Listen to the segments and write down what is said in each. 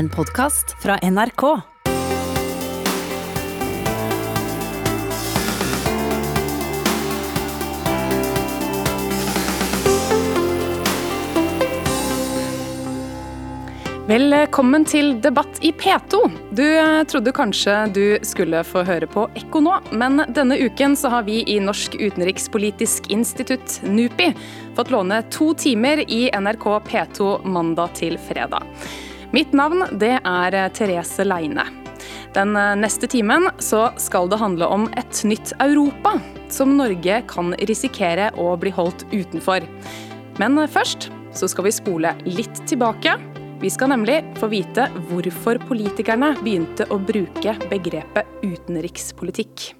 En podkast fra NRK. Velkommen til debatt i P2. Du eh, trodde kanskje du skulle få høre på Ekko nå, men denne uken så har vi i Norsk utenrikspolitisk institutt, NUPI, fått låne to timer i NRK P2 mandag til fredag. Mitt navn det er Therese Leine. Den eh, neste timen så skal det handle om et nytt Europa, som Norge kan risikere å bli holdt utenfor. Men først så skal vi spole litt tilbake vi skal nemlig få vite hvorfor politikerne begynte å bruke begrepet utenrikspolitikk.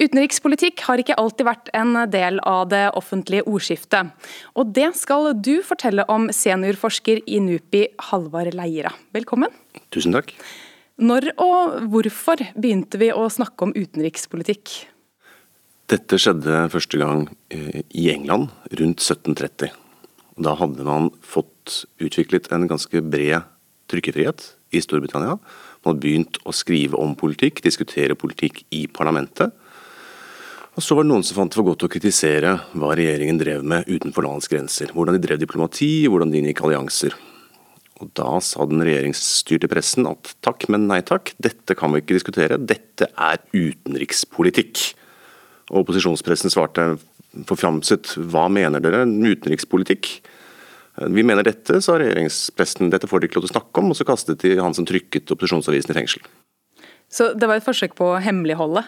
Utenrikspolitikk har ikke alltid vært en del av det offentlige ordskiftet. Og det skal du fortelle om, seniorforsker i NUPI, Halvard Leira. Velkommen. Tusen takk. Når og hvorfor begynte vi å snakke om utenrikspolitikk? Dette skjedde første gang eh, i England rundt 1730. Da hadde man fått utviklet en ganske bred trykkefrihet i Storbritannia. Man hadde begynt å skrive om politikk, diskutere politikk i parlamentet. Og Så var det noen som fant det for godt å kritisere hva regjeringen drev med utenfor landets grenser. Hvordan de drev diplomati, hvordan de inngikk allianser. Og Da sa den regjeringsstyrte pressen at takk, men nei takk, dette kan vi ikke diskutere, dette er utenrikspolitikk. Og Opposisjonspressen svarte forframset hva mener dere utenrikspolitikk? Vi mener dette, sa regjeringspressen, Dette får de ikke lov til å snakke om. Og så kastet de han som trykket opposisjonsavisen i fengsel. Så det var et forsøk på å hemmeligholde?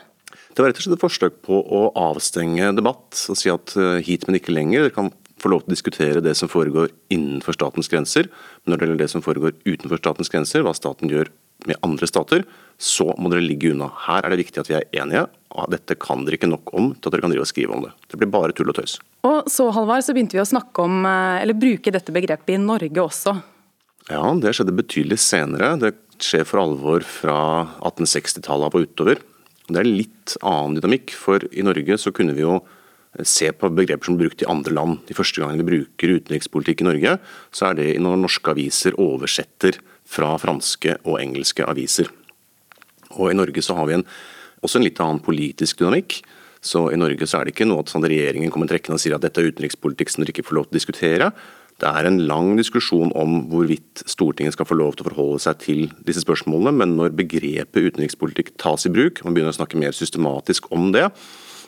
Det var rett og slett et forsøk på å avstenge debatt og si at eh, hit, men ikke lenger. Dere kan få lov til å diskutere det som foregår innenfor statens grenser. Men når det gjelder det som foregår utenfor statens grenser, hva staten gjør med andre stater, så må dere ligge unna. Her er det viktig at vi er enige. Dette kan dere ikke nok om til at dere kan drive og skrive om det. Det blir bare tull og tøys. Og så Halvard, så begynte vi å snakke om, eh, eller bruke dette begrepet i Norge også. Ja, det skjedde betydelig senere. Det skjer for alvor fra 1860-tallet og utover. Det er litt annen dynamikk, for i Norge så kunne vi jo se på begreper som er brukt i andre land. De første gangene vi bruker utenrikspolitikk i Norge, så er det når norske aviser oversetter fra franske og engelske aviser. Og I Norge så har vi en, også en litt annen politisk dynamikk. Så I Norge så er det ikke noe at sånn regjeringen kommer trekkende og sier at dette er utenrikspolitikk som dere ikke får lov til å diskutere. Det er en lang diskusjon om hvorvidt Stortinget skal få lov til å forholde seg til disse spørsmålene, men når begrepet utenrikspolitikk tas i bruk, og man begynner å snakke mer systematisk om det,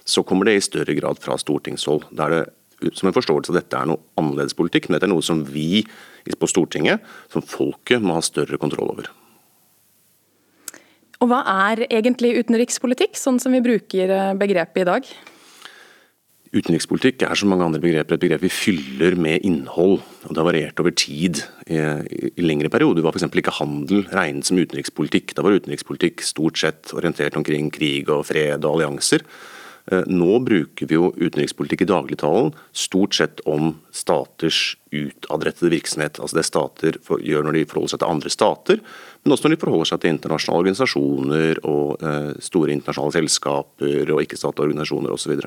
så kommer det i større grad fra stortingshold. Da er det som en forståelse at dette er noe annerledes politikk, men dette er noe som vi på Stortinget, som folket, må ha større kontroll over. Og Hva er egentlig utenrikspolitikk, sånn som vi bruker eh, begrepet i dag? Utenrikspolitikk er som mange andre begreper et begrep vi fyller med innhold. og Det har variert over tid. I, i lengre perioder var f.eks. ikke handel regnet som utenrikspolitikk. Da var utenrikspolitikk stort sett orientert omkring krig og fred og allianser. Eh, nå bruker vi jo utenrikspolitikk i dagligtalen stort sett om staters utadrettede virksomhet. Altså det stater gjør når de forholder seg til andre stater, men også når de forholder seg til internasjonale organisasjoner og eh, store internasjonale selskaper og ikke-statlige organisasjoner osv.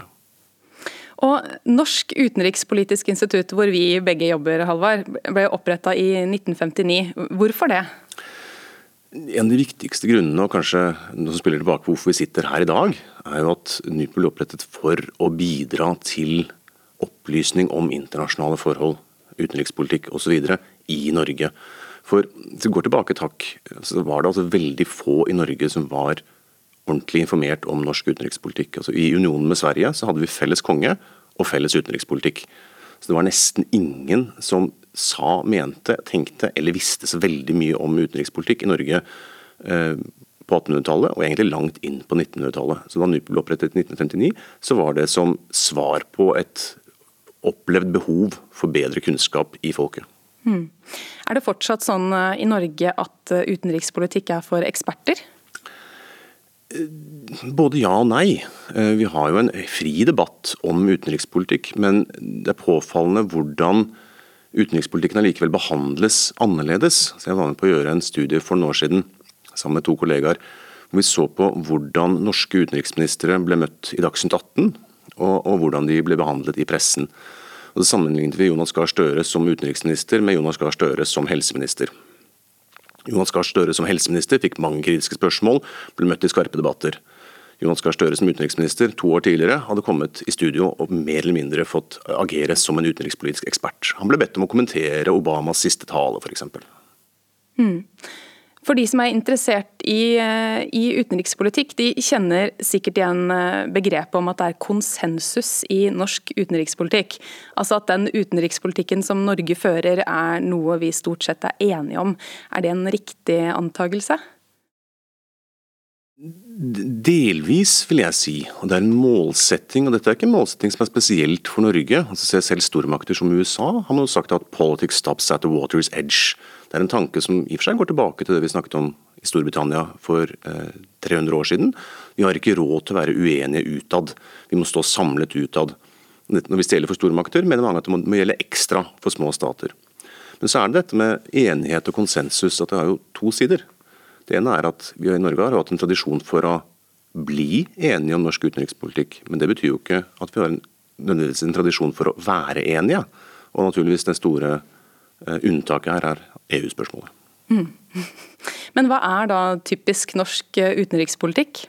Og Norsk utenrikspolitisk institutt, hvor vi begge jobber, Halvard, ble oppretta i 1959. Hvorfor det? En av de viktigste grunnene, og kanskje noe som spiller tilbake på hvorfor vi sitter her i dag, er jo at NUPI ble opprettet for å bidra til opplysning om internasjonale forhold, utenrikspolitikk osv. i Norge. For hvis vi går tilbake takk, så var det altså veldig få i Norge som var ordentlig informert om norsk utenrikspolitikk. Altså I unionen med Sverige så hadde vi felles konge og felles utenrikspolitikk. Så det var nesten ingen som sa, mente, tenkte eller visste så veldig mye om utenrikspolitikk i Norge eh, på 1800-tallet, og egentlig langt inn på 1900-tallet. Så Da NUPI ble opprettet i 1959, så var det som svar på et opplevd behov for bedre kunnskap i folket. Hmm. Er det fortsatt sånn eh, i Norge at eh, utenrikspolitikk er for eksperter? Både ja og nei. Vi har jo en fri debatt om utenrikspolitikk, men det er påfallende hvordan utenrikspolitikken allikevel behandles annerledes. Så Jeg var med på å gjøre en studie for noen år siden sammen med to kollegaer. hvor Vi så på hvordan norske utenriksministre ble møtt i Dagsnytt 18, og, og hvordan de ble behandlet i pressen. Og Så sammenlignet vi Jonas Gahr Støre som utenriksminister med Jonas Gahr Støre som helseminister. Jonas Gahr Støre som helseminister fikk mange kritiske spørsmål, ble møtt i skarpe debatter. Jonas Gahr Støre som utenriksminister to år tidligere hadde kommet i studio og mer eller mindre fått agere som en utenrikspolitisk ekspert. Han ble bedt om å kommentere Obamas siste tale, f.eks. For de som er interessert i, eh, i, utenrikspolitikk, de kjenner sikkert igjen eh, begrepet om at det er konsensus i norsk utenrikspolitikk. Altså at den utenrikspolitikken som Norge fører er noe vi stort sett er enige om. Er det en riktig antakelse? Delvis, vil jeg si. og Det er en målsetting, og dette er ikke en målsetting som er spesielt for Norge. Altså Selv stormakter som USA har man jo sagt at 'politics stops at the water's edge'. Det er en tanke som i og for seg går tilbake til det vi snakket om i Storbritannia for eh, 300 år siden. Vi har ikke råd til å være uenige utad. Vi må stå samlet utad. Når vi stjeler for stormakter, mener mange at det må, må gjelde ekstra for små stater. Men så er det dette med enighet og konsensus, at det har jo to sider. Det ene er at vi i Norge har hatt en tradisjon for å bli enige om norsk utenrikspolitikk. Men det betyr jo ikke at vi har en, nødvendigvis en tradisjon for å være enige. Og naturligvis det store uh, unntaket her er EU-spørsmålet. Mm. Men hva er da typisk norsk eh, utenrikspolitikk?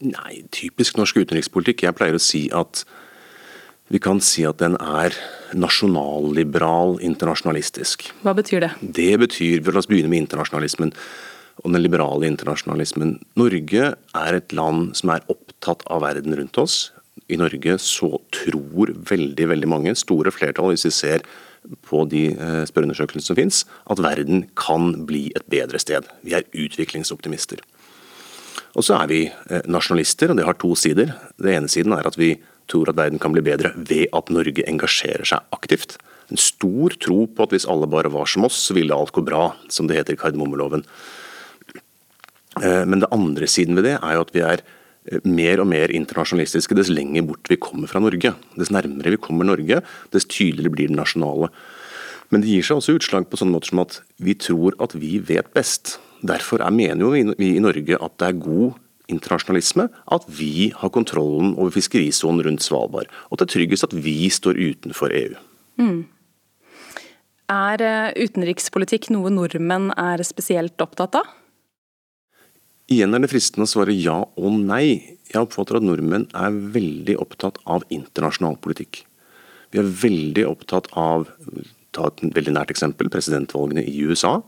Nei, typisk norsk utenrikspolitikk Jeg pleier å si at vi kan si at den er nasjonalliberal, internasjonalistisk. Hva betyr det? Det betyr, La oss begynne med internasjonalismen og den liberale internasjonalismen. Norge er et land som er opptatt av verden rundt oss. I Norge så tror veldig veldig mange, store flertall, hvis vi ser på de eh, spørreundersøkelsene som finnes, at verden kan bli et bedre sted. Vi er utviklingsoptimister. Og så er vi eh, nasjonalister, og det har to sider. Den ene siden er at vi tror at verden kan bli bedre ved at Norge engasjerer seg aktivt. En stor tro på at hvis alle bare var som oss, så ville alt gå bra, som det heter i kardemommeloven. Eh, men det andre siden ved det er jo at vi er mer og mer internasjonalistiske dess lenger bort vi kommer fra Norge. Dess nærmere vi kommer Norge, dess tydeligere blir det nasjonale. Men det gir seg også utslag på sånne måter som at vi tror at vi vet best. Derfor er, mener jo vi i Norge at det er god internasjonalisme at vi har kontrollen over fiskerisonen rundt Svalbard, og at det er tryggest at vi står utenfor EU. Mm. Er eh, utenrikspolitikk noe nordmenn er spesielt opptatt av? Igjen er det fristende å svare ja og nei. Jeg oppfatter at nordmenn er veldig opptatt av internasjonal politikk. Vi er veldig opptatt av ta et veldig nært eksempel, presidentvalgene i USA.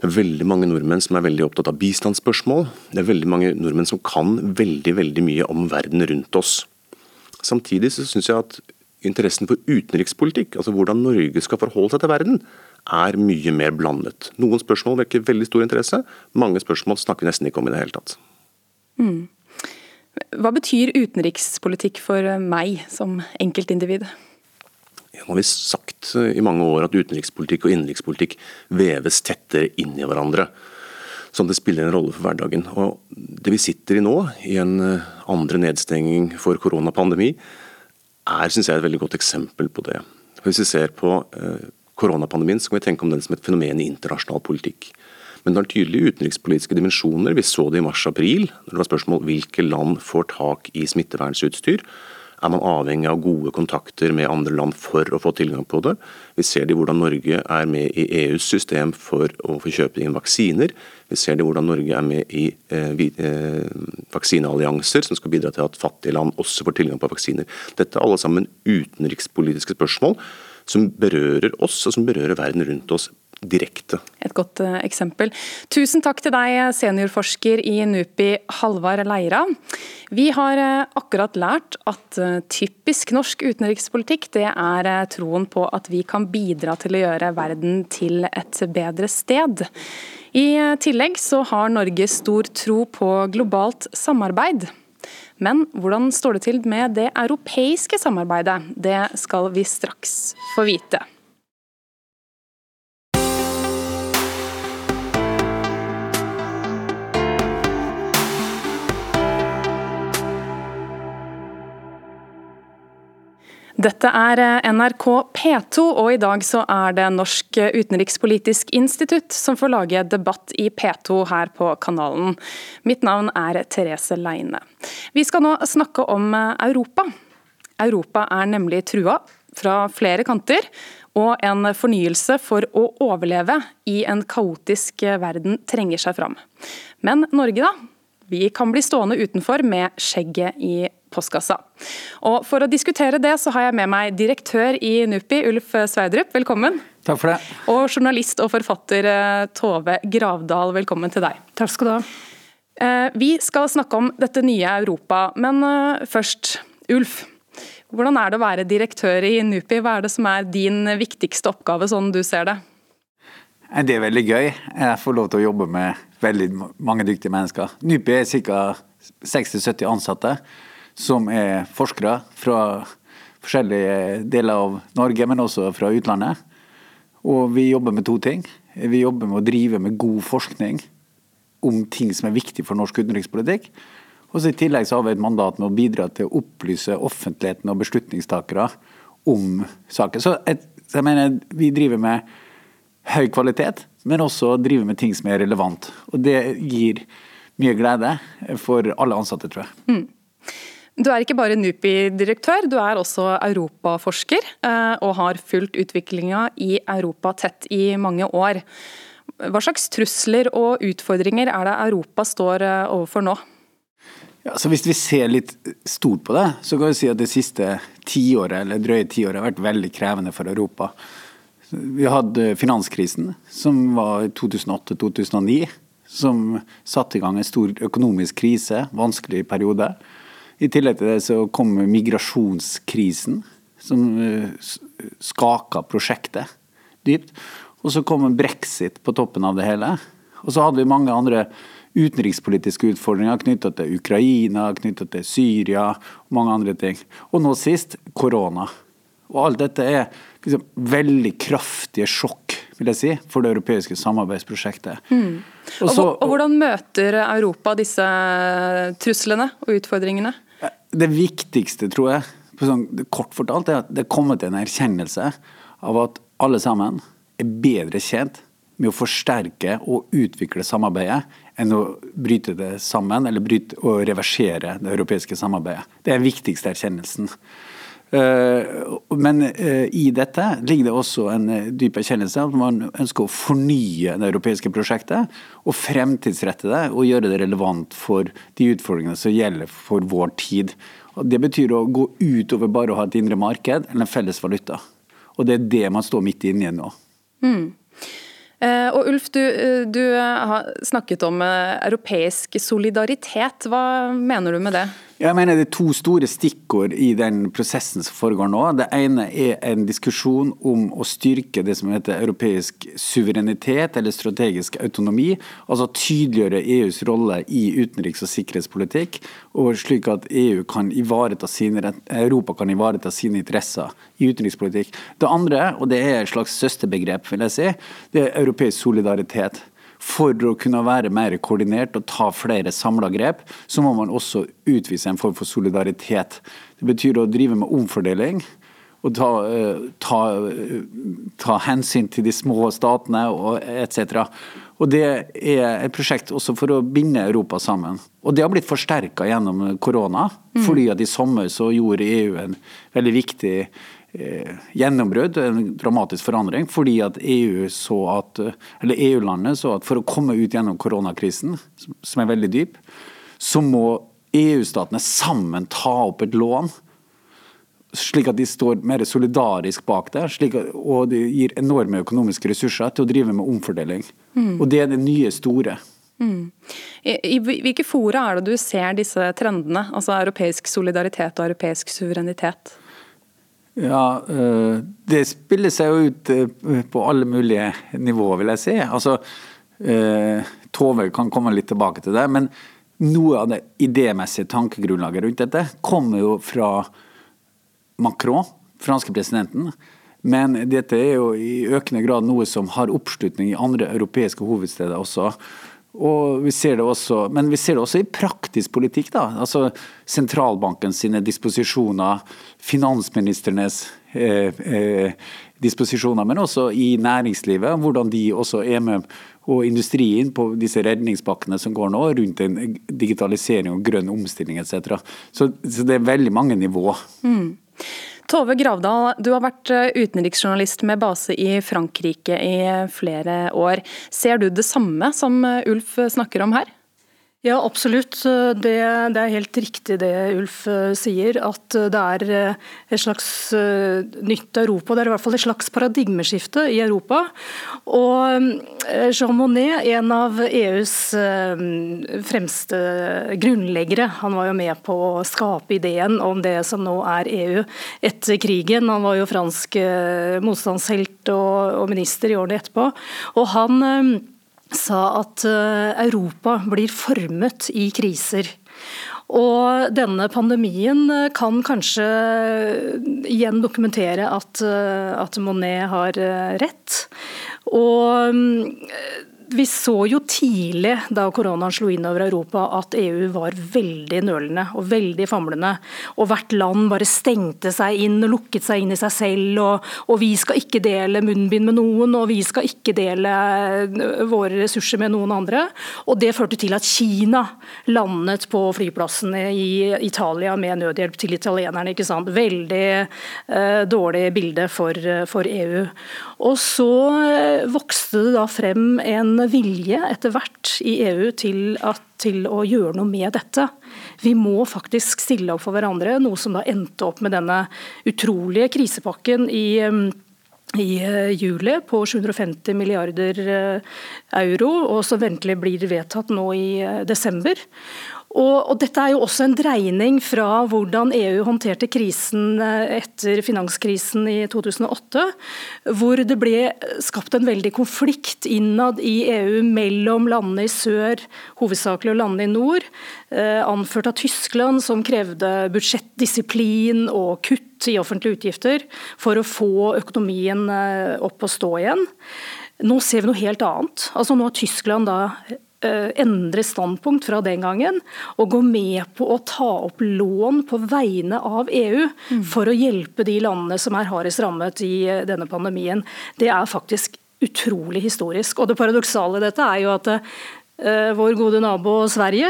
Det er veldig mange nordmenn som er veldig opptatt av bistandsspørsmål. Det er veldig mange nordmenn som kan veldig veldig mye om verden rundt oss. Samtidig så syns jeg at interessen for utenrikspolitikk, altså hvordan Norge skal forholde seg til verden, er mye mer blandet. Noen spørsmål vekker veldig stor interesse, mange spørsmål snakker vi nesten ikke om i det hele tatt. Mm. Hva betyr utenrikspolitikk for meg som enkeltindivid? Ja, nå har vi sagt eh, i mange år at utenrikspolitikk og innenrikspolitikk veves tettere inn i hverandre. At det spiller en rolle for hverdagen. Og Det vi sitter i nå, i en eh, andre nedstenging for koronapandemi, er synes jeg, et veldig godt eksempel på det. Hvis vi ser på eh, koronapandemien, så kan vi tenke om den som et fenomen i internasjonal politikk. Men det har tydelige utenrikspolitiske dimensjoner. Vi så det i mars-april, når det var spørsmål hvilke land får tak i smittevernsutstyr. Er man avhengig av gode kontakter med andre land for å få tilgang på det? Vi ser det i hvordan Norge er med i EUs system for å få kjøpe inn vaksiner. Vi ser det i hvordan Norge er med i eh, eh, vaksineallianser som skal bidra til at fattige land også får tilgang på vaksiner. Dette er alle sammen utenrikspolitiske spørsmål som berører oss og som berører verden rundt oss direkte. Et godt uh, eksempel. Tusen takk til deg, seniorforsker i NUPI, Halvard Leira. Vi har uh, akkurat lært at typisk norsk utenrikspolitikk det er troen på at vi kan bidra til å gjøre verden til et bedre sted. I tillegg så har Norge stor tro på globalt samarbeid. Men hvordan står det til med det europeiske samarbeidet? Det skal vi straks få vite. Dette er eh, NRK P2, og i dag så er det Norsk utenrikspolitisk institutt som får lage debatt i P2 her på kanalen. Mitt navn er Therese Leine. Vi skal nå snakke om eh, Europa. Europa er nemlig trua. fra flere kanter, og en fornyelse for å overleve i en kaotisk verden trenger seg fram. Men Norge, da? Vi kan bli stående utenfor med skjegget i postkassa. Og For å diskutere det, så har jeg med meg direktør i NUPI, Ulf Sveidrup. Velkommen. Takk for det. Og journalist og forfatter eh, Tove Gravdal, velkommen til deg. Takk skal du ha. Eh, vi skal snakke om dette nye Europa, men eh, først, Ulf. Hvordan er det å være direktør i NUPI? Hva er det som er din viktigste oppgave, sånn du ser det? Det er veldig gøy. Jeg får lov til å jobbe med veldig mange dyktige mennesker. NUPI er ca. 60-70 ansatte som er forskere fra forskjellige deler av Norge, men også fra utlandet. Og vi jobber med to ting. Vi jobber med å drive med god forskning om ting som er viktig for norsk utenrikspolitikk. Og så I tillegg så har vi et mandat med å bidra til å opplyse offentligheten og beslutningstakere om saker. Så, jeg, jeg mener vi driver med høy kvalitet, men også driver med ting som er relevant. Og det gir mye glede for alle ansatte, tror jeg. Mm. Du er ikke bare NUPI-direktør, du er også europaforsker eh, og har fulgt utviklinga i Europa tett i mange år. Hva slags trusler og utfordringer er det Europa står eh, overfor nå? Ja, Hvis vi ser litt stort på det, så kan vi si at det siste tiåret eller drøye tiåret har vært veldig krevende for Europa. Vi hadde finanskrisen, som var 2008-2009. Som satte i gang en stor økonomisk krise, vanskelig periode. I tillegg til det så kom migrasjonskrisen, som eh, skaka prosjektet dypt. Og så kom brexit på toppen av det hele. Og så hadde vi mange andre utenrikspolitiske utfordringer knytta til Ukraina, knytta til Syria og mange andre ting. Og nå sist korona. Og alt dette er liksom veldig kraftige sjokk vil jeg si, for det europeiske samarbeidsprosjektet. Mm. Og, så, og, Hvordan møter Europa disse truslene og utfordringene? Det viktigste, tror jeg, sånn, kort fortalt, er at det er kommet en erkjennelse av at alle sammen er bedre tjent med å forsterke og utvikle samarbeidet enn å bryte det sammen eller bryte og reversere det europeiske samarbeidet. Det er den viktigste erkjennelsen. Eh, men eh, i dette ligger det også en eh, dyp erkjennelse at man ønsker å fornye det europeiske prosjektet og fremtidsrette det og gjøre det relevant for de utfordringene som gjelder for vår tid. Det betyr å gå utover bare å ha et indre marked eller en felles valuta. Og det er det man står midt inne i nå. Mm. Og Ulf, du, du, har snakket om europeisk solidaritet. Hva mener du med det? Jeg mener Det er to store stikkord i den prosessen som foregår nå. Det ene er en diskusjon om å styrke det som heter europeisk suverenitet eller strategisk autonomi. Altså tydeliggjøre EUs rolle i utenriks- og sikkerhetspolitikk, og slik at EU kan sine, Europa kan ivareta sine interesser i utenrikspolitikk. Det andre, og det er et slags søsterbegrep, vil jeg si, det er europeisk solidaritet. For å kunne være mer koordinert og ta flere samla grep, så må man også utvise en form for solidaritet. Det betyr å drive med omfordeling og ta, eh, ta, ta hensyn til de små statene og etc. Og Det er et prosjekt også for å binde Europa sammen. Og Det har blitt forsterka gjennom korona. Mm. fordi at I sommer så gjorde EU en veldig viktig gjennombrudd, en dramatisk forandring, fordi at EU så at, eller EU-landet så at for å komme ut gjennom koronakrisen, som er veldig dyp, så må EU-statene sammen ta opp et lån. Slik at de står mer solidarisk bak det, at, og det gir enorme økonomiske ressurser til å drive med omfordeling. Mm. Og Det er det nye store. Mm. I, I, hvilke fora er det du ser disse trendene, altså europeisk solidaritet og europeisk suverenitet? Ja, eh, Det spiller seg jo ut eh, på alle mulige nivåer, vil jeg si. Altså, eh, Tove kan komme litt tilbake til det. Men noe av det idémessige tankegrunnlaget rundt dette kommer jo fra Macron, franske presidenten. Men dette er jo i økende grad noe som har oppslutning i andre europeiske hovedsteder også. Og vi ser det også, men vi ser det også i praktisk politikk. da, altså Sentralbanken sine disposisjoner, finansministrenes eh, eh, disposisjoner, men også i næringslivet. Hvordan de også er med, og industrien på disse redningspakkene som går nå, rundt en digitalisering og grønn omstilling etc. Så, så det er veldig mange nivåer. Mm. Tove Gravdal, du har vært eh, utenriksjournalist med base i Frankrike i flere år. Ser du det samme som Ulf snakker om her? Ja, absolutt. Det, det, er helt riktig det Ulf eh, sier. At det er eh, et slags eh, nytt Europa. Det er i hvert fall et slags paradigmeskifte i Europa. Og Jean Monnet, en av EUs fremste grunnleggere, han var jo med på å skape ideen om det som nå er EU etter krigen. Han var jo fransk motstandshelt og minister i årene etterpå. Og han sa at eh, Europa blir formet i kriser. Og denne pandemien eh, kan kanskje igjen dokumentere at, eh, at Monet har rett. Og mm, vi så jo tidlig da koronaen slo inn over Europa at EU var veldig nølende og veldig famlende. Og hvert land bare stengte seg inn og lukket seg inn i seg selv. Og, og vi skal ikke dele munnbind med noen, og vi skal ikke dele øh, våre ressurser med noen andre. Og det førte til at Kina landet på flyplassen i Italia med nødhjelp til italienerne. ikke sant? Veldig eh, dårlig bilde for, for EU. Og så øh, vokste det da frem en vilje etter hvert i EU til, at, til, å gjøre noe med dette. Vi må faktisk stille opp for hverandre, noe som da endte opp med denne utrolige krisepakken i i eh, juli på 750 milliarder eh, euro, og som ventelig blir vedtatt nå i eh, desember. Og, og, Dette er jo også en dreining fra hvordan EU håndterte krisen eh, etter finanskrisen i 2008, hvor det ble skapt en veldig konflikt innad i EU mellom landene i sør, hovedsakelig og landene i nord, eh, anført av Tyskland, som krevde budsjettdisiplin og kutt i offentlige utgifter for å få økonomien eh, opp og stå igjen. Nå ser vi noe helt annet. Altså Nå har Tyskland da endre standpunkt fra den gangen og gå med på å ta opp lån på vegne av EU mm. for å hjelpe de landene som er hardest rammet i eh, denne pandemien. Det er faktisk utrolig historisk. Og Det paradoksale i dette er jo at Eh, vår gode nabo Sverige,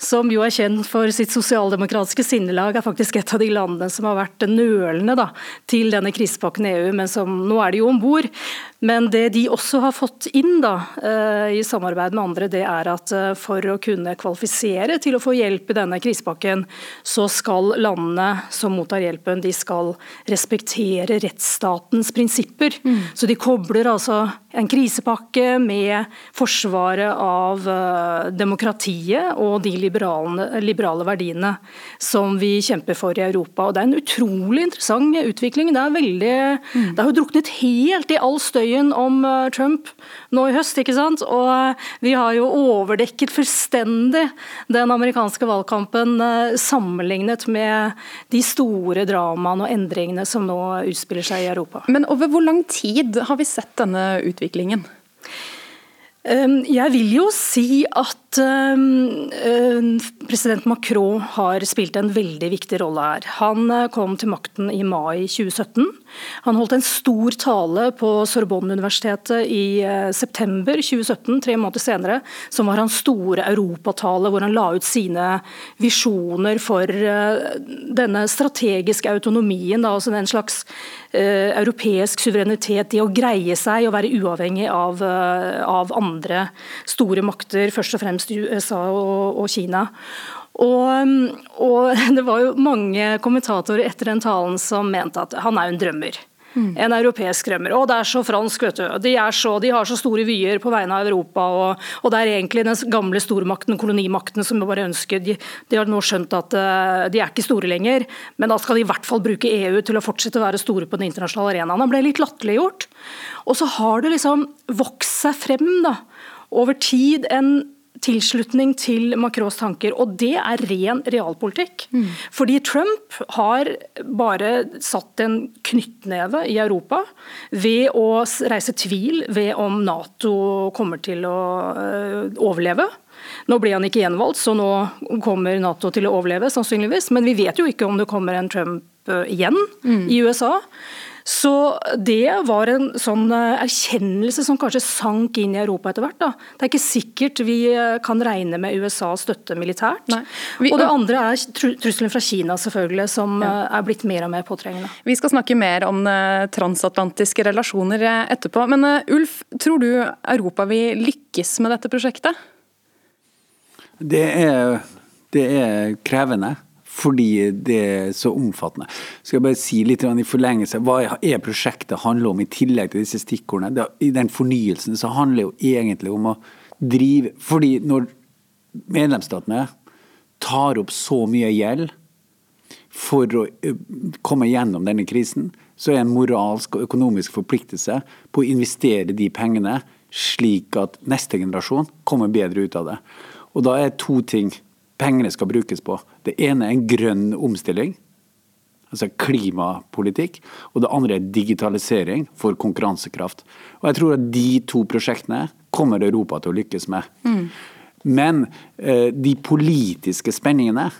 som jo er kjent for sitt sosialdemokratiske sinnelag, er faktisk et av de landene som har vært nølende da, til denne krisepakken i EU. Men som, nå er de jo om bord. Men det de også har fått inn da, eh, i samarbeid med andre, det er at eh, for å kunne kvalifisere til å få hjelp i denne krisepakken, så skal landene som mottar hjelpen, de skal respektere rettsstatens prinsipper. Mm. Så de kobler altså en krisepakke med forsvaret av Eh, demokratiet og de liberale, verdiene som vi kjemper for i Europa. Og Det er en utrolig interessant utvikling. Det, er veldig, mm. det har jo druknet helt i all støyen om eh, Trump nå i høst. ikke sant? Og eh, vi har jo overdekket fullstendig den amerikanske valgkampen sammenlignet med de store dramaene og endringene som nå utspiller seg i Europa. Men over hvor lang tid har vi sett denne utviklingen? Ehm, jeg vil jo si at ehm, ehm, president Macron har spilt en veldig viktig rolle her. Han eh, kom til makten i mai 2017. Han holdt en stor tale på Sorbonne-universitetet i eh, september 2017, tre måneder senere, som var hans store europatale, hvor han la ut sine visjoner for eh, denne strategiske autonomien, altså den slags europeisk suverenitet i å greie seg og være uavhengig av, uh, av andre store makter, først og fremst USA og, og Kina. Og, og, det var jo mange kommentatorer etter den talen som mente at han er en drømmer. Mm. En europeisk drømmer. Å, det er så fransk, vet du. De, så, de har så store vyer på vegne av Europa. Og, og, det er egentlig den gamle stormakten, kolonimakten, som bare ønsker de, de, har nå skjønt at uh, de er ikke store lenger, men da skal de i hvert fall bruke EU til å fortsette å være store på den internasjonale arenaen. Han ble litt latterliggjort. Og så har det liksom vokst seg frem da, over tid en tilslutning til Macrons tanker, og det er ren realpolitikk. Mm. Fordi Trump har bare satt en knyttneve i Europa ved å reise tvil ved om Nato kommer til å øh, overleve. Nå ble han ikke gjenvalgt, så nå kommer Nato til å overleve, sannsynligvis. Men vi vet jo ikke om det kommer en Trump øh, igjen mm. i USA. Så det var en sånn eh, erkjennelse som kanskje sank inn i Europa etter hvert. Da. Det er ikke sikkert vi eh, kan regne med USAs støtte militært. Vi, og det andre er trusselen fra Kina, selvfølgelig, som ja. Eh, er blitt mer og mer påtrengende. Vi skal snakke mer om transatlantiske relasjoner etterpå. Men Ulf, tror du Europa vil lykkes med dette prosjektet? Det er, det er krevende fordi det er så omfattende. Skal jeg bare si litt i forlengelse, Hva er prosjektet handler om, i tillegg til disse stikkordene? I den fornyelsen så handler det jo egentlig om å drive Fordi når medlemsstatene tar opp så mye gjeld for å komme gjennom denne krisen, så er en moralsk og økonomisk forpliktelse på å investere de pengene slik at neste generasjon kommer bedre ut av det. Og da er to ting pengene skal brukes på. Det ene er en grønn omstilling, altså klimapolitikk. Og det andre er digitalisering for konkurransekraft. Og jeg tror at de to prosjektene kommer Europa til å lykkes med. Mm. Men eh, de politiske spenningene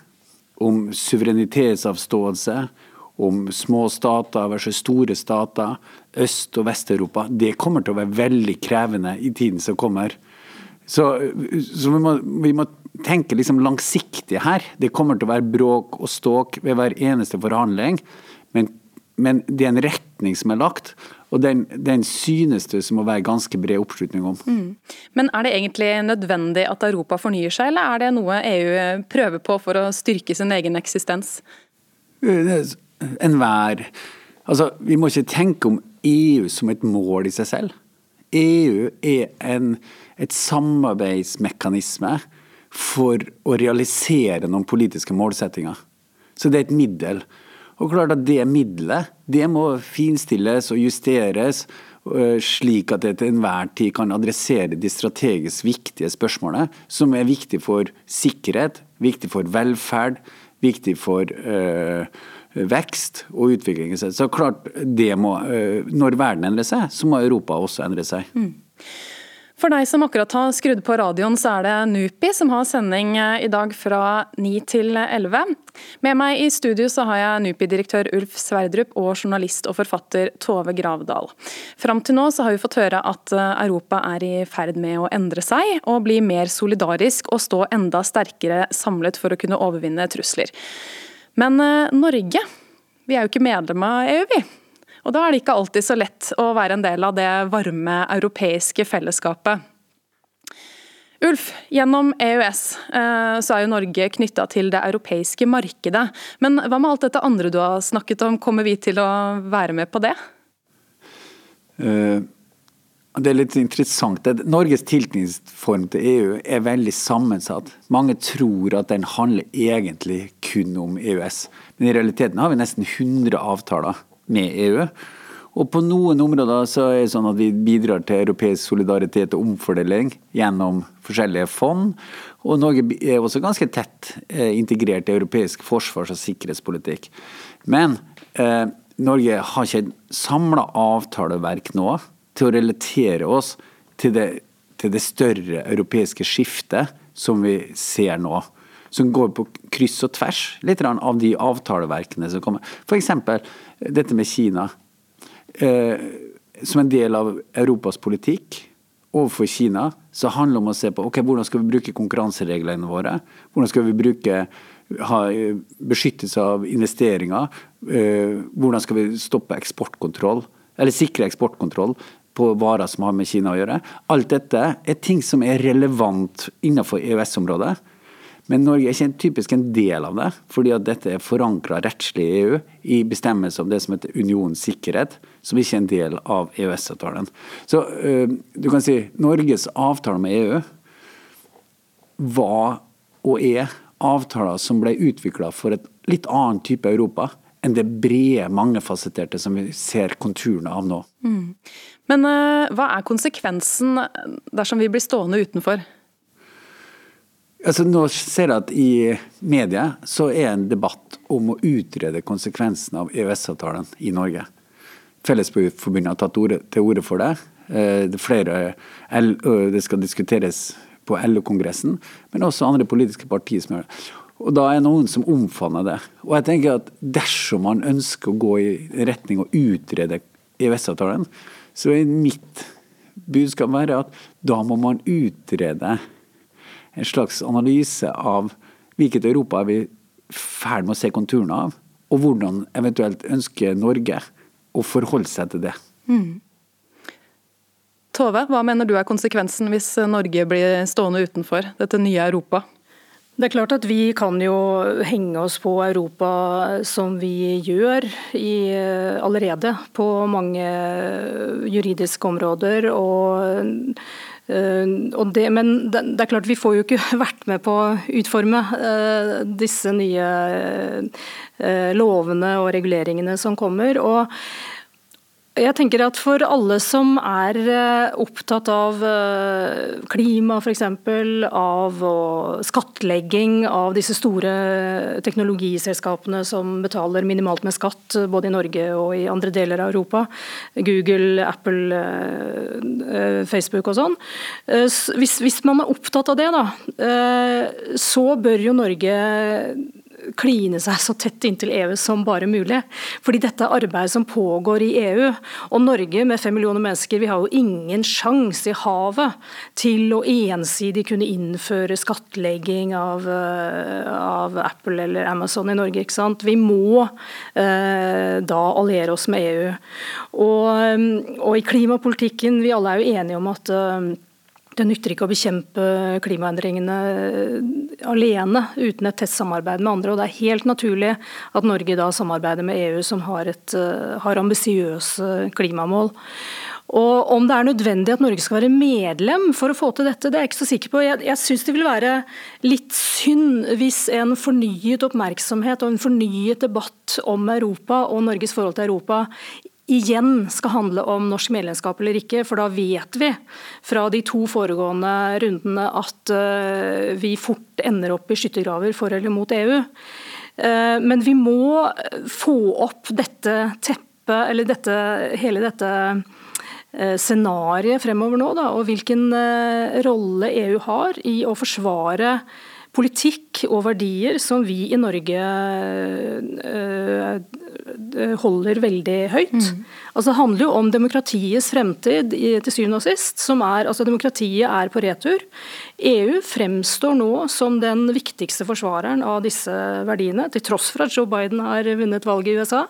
om suverenitetsavståelse, om små stater versus store stater, Øst- og Vest-Europa, det kommer til å være veldig krevende i tiden som kommer. Så, så vi, må, vi må tenke liksom langsiktig her. Det kommer til å være bråk og ståk ved hver eneste forhandling. Men, men det er en retning som er lagt, og den, den synes det som å være ganske bred oppslutning om. Mm. Men er det egentlig nødvendig at Europa fornyer seg, eller er det noe EU prøver på for å styrke sin egen eksistens? Enhver Altså, vi må ikke tenke om EU som et mål i seg selv. EU er en, et samarbeidsmekanisme for å realisere noen politiske målsettinger. Så det er et middel. Og klart at Det middelet det må finstilles og justeres øh, slik at det til enhver tid kan adressere de strategisk viktige spørsmålene, som er viktige for sikkerhet, viktig for velferd, viktig for øh, vekst og utvikling. Så klart, det må, øh, Når verden endrer seg, så må Europa også endre seg. Mm. For deg som akkurat har skrudd på radioen, så er det NUPI som har sending eh, i dag fra 9 til 11. Med meg i studio så har jeg NUPI-direktør Ulf Sverdrup og journalist og forfatter Tove Gravdal. Fram til nå så har vi fått høre at eh, Europa er i ferd med å endre seg og bli mer solidarisk og stå enda sterkere samlet for å kunne overvinne trusler. Men eh, Norge, vi er jo ikke medlem av EU, vi. Og da er det ikke alltid så lett å være en del av det varme europeiske fellesskapet. Ulf, gjennom EØS eh, så er jo Norge knytta til det europeiske markedet. Men hva med alt dette andre du har snakket om, kommer vi til å være med på det? Uh, det er litt interessant. Norges tilknytningsform til EU er veldig sammensatt. Mange tror at den handler egentlig kun om EØS, men i realiteten har vi nesten 100 avtaler med EU. Og på noen områder så er det sånn at vi bidrar til europeisk solidaritet og omfordeling gjennom forskjellige fond. Og Norge er også ganske tett eh, integrert i europeisk forsvars- og sikkerhetspolitikk. Men eh, Norge har ikke et samla avtaleverk nå til å relatere oss til det, til det større europeiske skiftet som vi ser nå som går på kryss og tvers litt av de avtaleverkene som kommer. F.eks. dette med Kina. Eh, som en del av Europas politikk overfor Kina, så handler det om å se på ok, hvordan skal vi bruke konkurransereglene våre. Hvordan skal vi bruke ha beskyttelse av investeringer. Eh, hvordan skal vi stoppe eksportkontroll, eller sikre eksportkontroll på varer som har med Kina å gjøre. Alt dette er ting som er relevant innenfor EØS-området. Men Norge er ikke typisk en del av det, fordi at dette er forankra rettslig i EU i bestemmelse om det som heter unionens sikkerhet, som ikke er en del av EØS-avtalen. Så uh, du kan si Norges avtale med EU var og er avtaler som ble utvikla for et litt annen type Europa enn det brede, mangefasetterte som vi ser konturene av nå. Mm. Men uh, hva er konsekvensen dersom vi blir stående utenfor? Altså, nå ser jeg at i media så er en debatt om å utrede konsekvensene av EØS-avtalen i Norge. Fellesforbundet har tatt ordet, til orde for det. Eh, det, flere, det skal diskuteres på LO-kongressen, men også andre politiske partier som gjør det. Og da er noen som omfavner det. Og jeg tenker at dersom man ønsker å gå i retning å utrede EØS-avtalen, så er mitt budskap være at da må man utrede en slags analyse av hvilket Europa er vi i ferd med å se konturene av, og hvordan eventuelt ønsker Norge å forholde seg til det. Mm. Tove, hva mener du er konsekvensen hvis Norge blir stående utenfor dette nye Europa? Det er klart at Vi kan jo henge oss på Europa som vi gjør i, allerede på mange juridiske områder. og det, men det, er klart vi får jo ikke vært med på å utforme uh, disse nye uh, lovene og reguleringene som kommer. og jeg tenker at For alle som er eh, opptatt av eh, klima f.eks., av skattlegging av disse store teknologiselskapene som betaler minimalt med skatt både i Norge og i andre deler av Europa, Google, Apple, eh, Facebook og sånn. Hvis man er opptatt av det, da, så bør jo Norge kline seg så tett inntil EU som bare mulig. Fordi dette er arbeid som pågår i EU. Og Norge med fem millioner mennesker, vi har jo ingen sjanse i havet til å ensidig kunne innføre skattlegging av, eh, av Apple eller Amazon i Norge. ikke sant? Vi må eh, da alliere oss med EU. Og, eh, og, i klimapolitikken, vi alle er jo enige om at eh, det nytter ikke å bekjempe klimaendringene alene uten et tett samarbeid med andre. og Det er helt naturlig at Norge da samarbeider med EU, som har, et, eh, har ambisiøse klimamål. Og Om det er nødvendig at Norge skal være medlem for å få til dette, det er jeg ikke så sikker på. Jeg, jeg syns det vil være litt synd hvis en fornyet oppmerksomhet og en fornyet debatt om Europa og Norges forhold til Europa igjen skal handle om norsk medlemskap eller ikke. For da vet vi fra de to foregående rundene at eh, vi fort ender opp i skyttergraver for eller mot EU. Eh, men vi må få opp dette teppet, eller dette, hele dette eh, scenarioet fremover nå, da, og hvilken rolle EU har i å forsvare politikk og verdier som vi i Norge holder veldig høyt. Mm. Altså, det handler jo om demokratiets fremtid til syvende og sist. som er, altså Demokratiet er på retur. EU fremstår nå som den viktigste forsvareren av disse verdiene, til tross for at Joe Biden har vunnet valget i USA.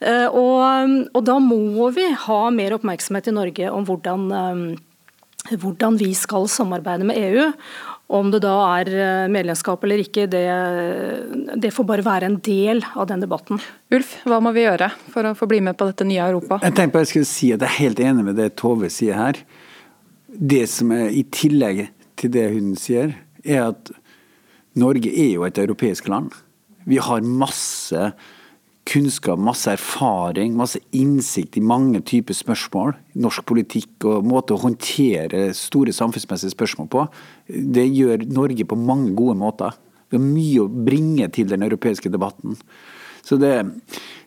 Eh, og, og da må vi ha mer oppmerksomhet i Norge om hvordan eh, hvordan vi skal samarbeide med EU. Om det da er eh, medlemskap eller ikke, det, det, får bare være en del av den debatten. Ulf, hva må vi gjøre for å få bli med på dette nye Europa? Jeg tenkte bare jeg skulle si at jeg er helt enig med det Tove sier her. Det som er i tillegg til det hun sier, er at Norge er jo et europeisk land. Vi har masse kunnskap, masse erfaring, masse innsikt i mange typer spørsmål. Norsk politikk og måte å håndtere store samfunnsmessige spørsmål på. Det gjør Norge på mange gode måter. Vi har mye å bringe til den europeiske debatten. Så det,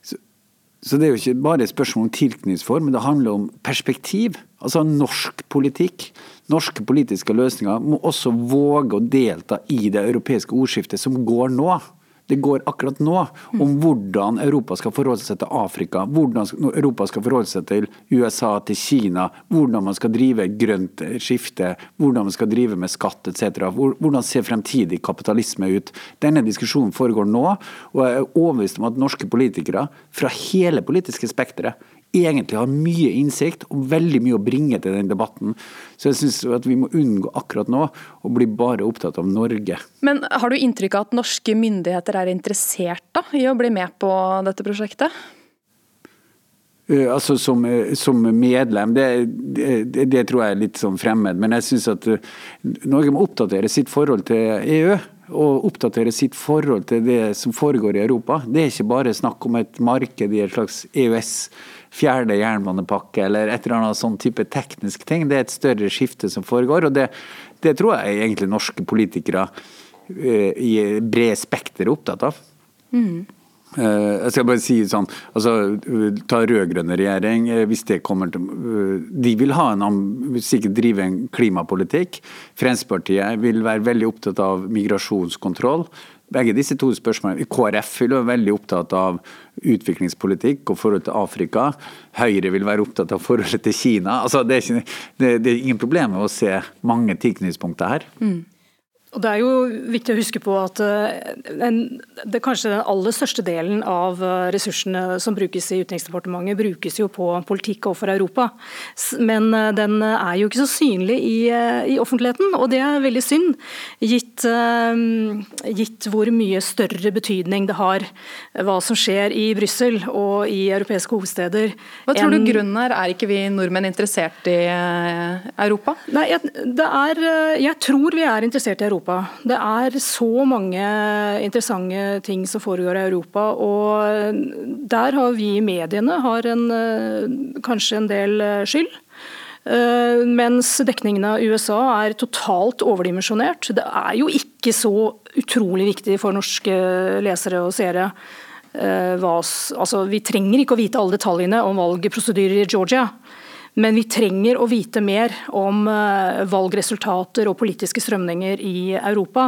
så det er jo ikke bare et spørsmål om tilknytningsform, men det handler om perspektiv. Altså norsk politikk, norske politiske løsninger, må også våge å delta i det europeiske ordskiftet som går nå det går akkurat nå om hvordan Europa skal forholde seg til Afrika, hvordan Europa skal forholde seg til USA, til Kina, hvordan man skal drive grønt skifte, hvordan man skal drive med skatt etc. Hvordan ser fremtidig kapitalisme ut? Denne diskusjonen foregår nå, og jeg er overbevist om at norske politikere fra hele politiske spekteret egentlig har mye innsikt og veldig mye å bringe til den debatten. Så jeg syns at vi må unngå akkurat nå å bli bare opptatt av Norge. Men har du inntrykk av at norske myndigheter er interessert da, i å bli med på dette prosjektet? Uh, altså som, uh, som medlem, det, det, det, tror jeg er litt sånn fremmed. Men jeg syns at uh, Norge må oppdatere sitt forhold til EU. Og oppdatere sitt forhold til det som foregår i Europa. Det er ikke bare snakk om et marked i et slags EØS fjerde jernbanepakke eller et eller annet sånn type teknisk ting. Det er et større skifte som foregår, og det, det tror jeg egentlig norske politikere uh, i bred spekter er opptatt av. Mm. Uh, jeg skal bare si sånn, altså Ta rød-grønne regjering. Uh, hvis det kommer til De vil ha en, sikkert drive en klimapolitikk. Fremskrittspartiet vil være veldig opptatt av migrasjonskontroll. Begge disse to spørsmålene. KrF vil være veldig opptatt av utviklingspolitikk og forhold til Afrika. Høyre vil være opptatt av forholdet til Kina. Altså, det, er ikke, det, det, er ingen problem med å se mange tilknytningspunkter her. Mm. Og Det er jo viktig å huske på at eh, en, det kanskje den aller største delen av eh, ressursene som brukes i Utenriksdepartementet, brukes jo på politikk overfor Europa. Men eh, den er jo ikke så synlig i, i offentligheten, og det er veldig synd. Gitt, gitt, hvor mye større betydning det har hva som skjer i Brussel og i europeiske hovedsteder. Hva tror en, du grunnen er? Er ikke vi nordmenn interessert i Europa? Nei, jeg, er, jeg tror vi er interessert i Europa. Europa. Det er så mange interessante ting som foregår i Europa. Og der har vi i mediene har en, eh, kanskje en del eh, skyld. Uh, mens dekningen av USA er totalt overdimensjonert. Det er jo ikke så utrolig viktig for norske lesere og seere. Altså, vi trenger ikke å vite alle detaljene om valgprosedyrer i Georgia. Men vi trenger å vite mer om eh, valgresultater og politiske strømninger i Europa.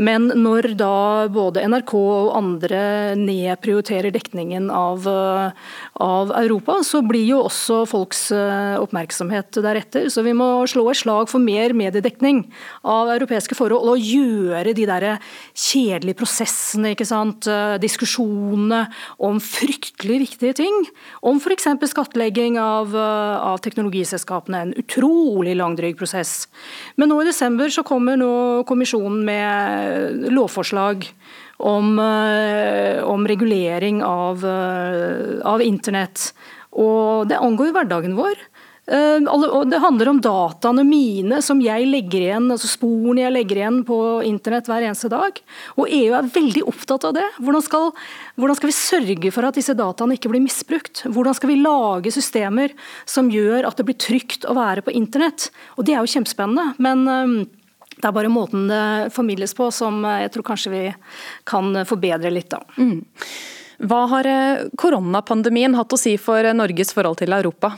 Men når da både NRK og andre nedprioriterer dekningen av, eh, av Europa, så blir jo også folks eh, oppmerksomhet deretter. Så vi må slå et slag for mer mediedekning av europeiske forhold og gjøre de der kjedelige prosessene, ikke sant? diskusjonene om fryktelig viktige ting. Om f.eks. skattlegging av, av teknologiselskapene. En utrolig langdryg prosess. Men nå i desember så kommer nå kommisjonen med lovforslag om, eh, om regulering av, eh, av internett. Og det angår hverdagen vår. Eh, det handler om dataene mine som jeg legger igjen, altså sporene jeg legger igjen på internett hver eneste dag. Og EU er veldig opptatt av det. Hvordan skal, hvordan skal vi sørge for at disse dataene ikke blir misbrukt? Hvordan skal vi lage systemer som gjør at det blir trygt å være på internett? Og Det er jo kjempespennende. men eh, det er bare måten det formidles på som jeg tror kanskje vi kan forbedre litt. da. Mm. Hva har eh, koronapandemien hatt å si for Norges forhold til Europa?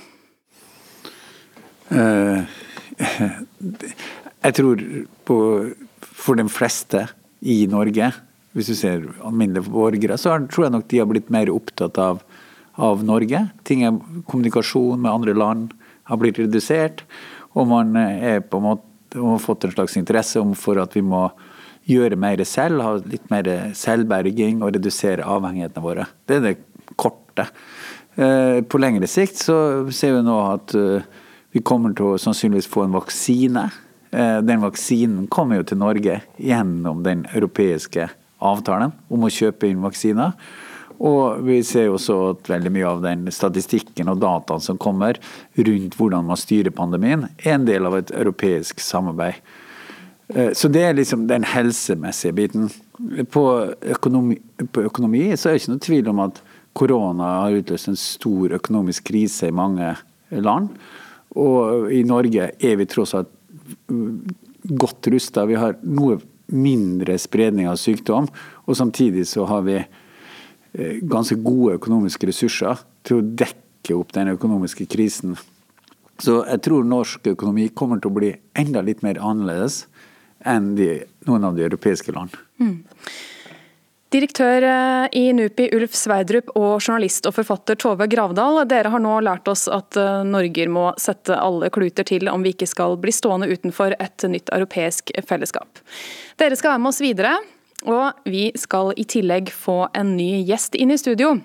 Eh, jeg tror på, for de fleste i Norge, hvis du ser alminnelige borgere, så tror jeg nok de har blitt mer opptatt av, av Norge. Ting er, kommunikasjon med andre land har blitt redusert, og man er på en måte har fått en slags interesse for at vi må gjøre mer selv, ha litt mer selvberging og redusere avhengighetene våre. Det er det korte. Eh, på lengre sikt så ser vi nå at eh, vi kommer til å sannsynligvis få en vaksine. Eh, den vaksinen kommer jo til Norge gjennom den europeiske avtalen om å kjøpe inn vaksiner. Og vi ser jo også at veldig mye av den statistikken og dataen som kommer rundt hvordan man styrer pandemien, er en del av et europeisk samarbeid. Eh, så det er liksom den helsemessige biten. På økonomi, på økonomi så er det ikke noe tvil om at korona har utløst en stor økonomisk krise i mange land. Og i Norge er vi tross alt godt rusta. Vi har noe mindre spredning av sykdom, og samtidig så har vi eh, ganske gode økonomiske ressurser til å dekke opp den økonomiske krisen. Så jeg tror norsk økonomi kommer til å bli enda litt mer annerledes enn de, noen av de europeiske land. Mm. Direktør eh, i NUPI Ulf Sverdrup og journalist og forfatter Tove Gravdal, dere har nå lært oss at Norger må sette alle kluter til om vi ikke skal bli stående utenfor et nytt europeisk fellesskap. Dere skal være med oss videre, og vi skal i tillegg få en ny gjest inn i studio.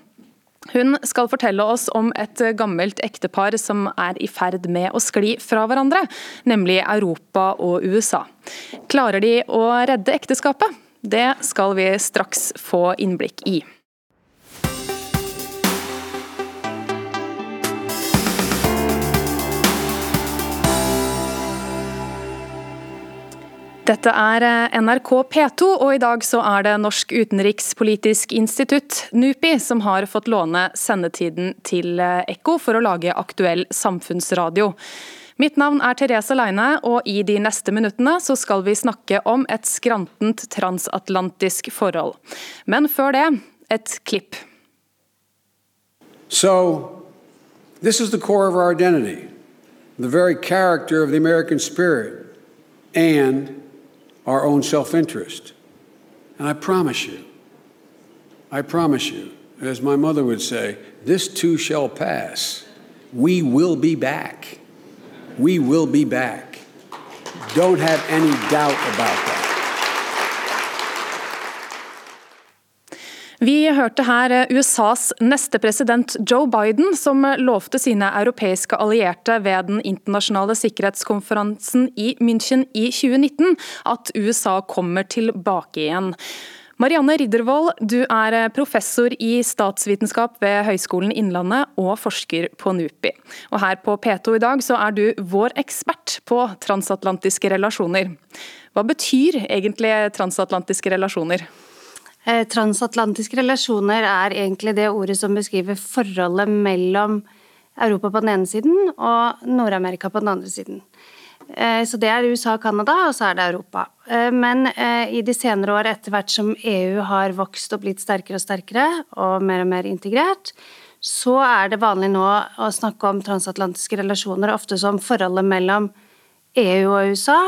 Hun skal fortelle oss om et gammelt ektepar som er i ferd med å skli fra hverandre, nemlig Europa og USA. Klarer de å redde ekteskapet? Det skal vi straks få innblikk i. Dette er eh, NRK P2, og i dag så er det Norsk utenrikspolitisk institutt, NUPI, som har fått låne sendetiden til eh, Ekko for å lage aktuell samfunnsradio. Mitt navn er Therese Leine, og i de neste minuttene så skal vi snakke om et skrantent transatlantisk forhold. Men før det, et klipp. So, this is the core of our identity, the very character of the American spirit, and our own self interest. And I promise you, I promise you, as my mother would say, this too shall pass. We will be back. We will be back. Don't have any doubt about that. Vi hørte her eh, USAs neste president Joe Biden, som lovte sine europeiske allierte ved den internasjonale sikkerhetskonferansen i München i 2019 at USA kommer tilbake igjen. Marianne Riddervold, du er eh, professor i statsvitenskap ved Høgskolen Innlandet og forsker på NUPI. Og her på P2 i dag så er du vår ekspert på transatlantiske relasjoner. Hva betyr egentlig transatlantiske relasjoner? Eh, transatlantiske relasjoner er egentlig det ordet som beskriver forholdet mellom Europa på den ene siden og Nord-Amerika på den andre siden. Eh, så det er USA og Canada, og så er det Europa. Eh, men i de senere år, etter hvert som EU har vokst og blitt sterkere og sterkere, og mer og mer integrert, så er det vanlig nå å snakke om transatlantiske relasjoner ofte som forholdet mellom EU og USA,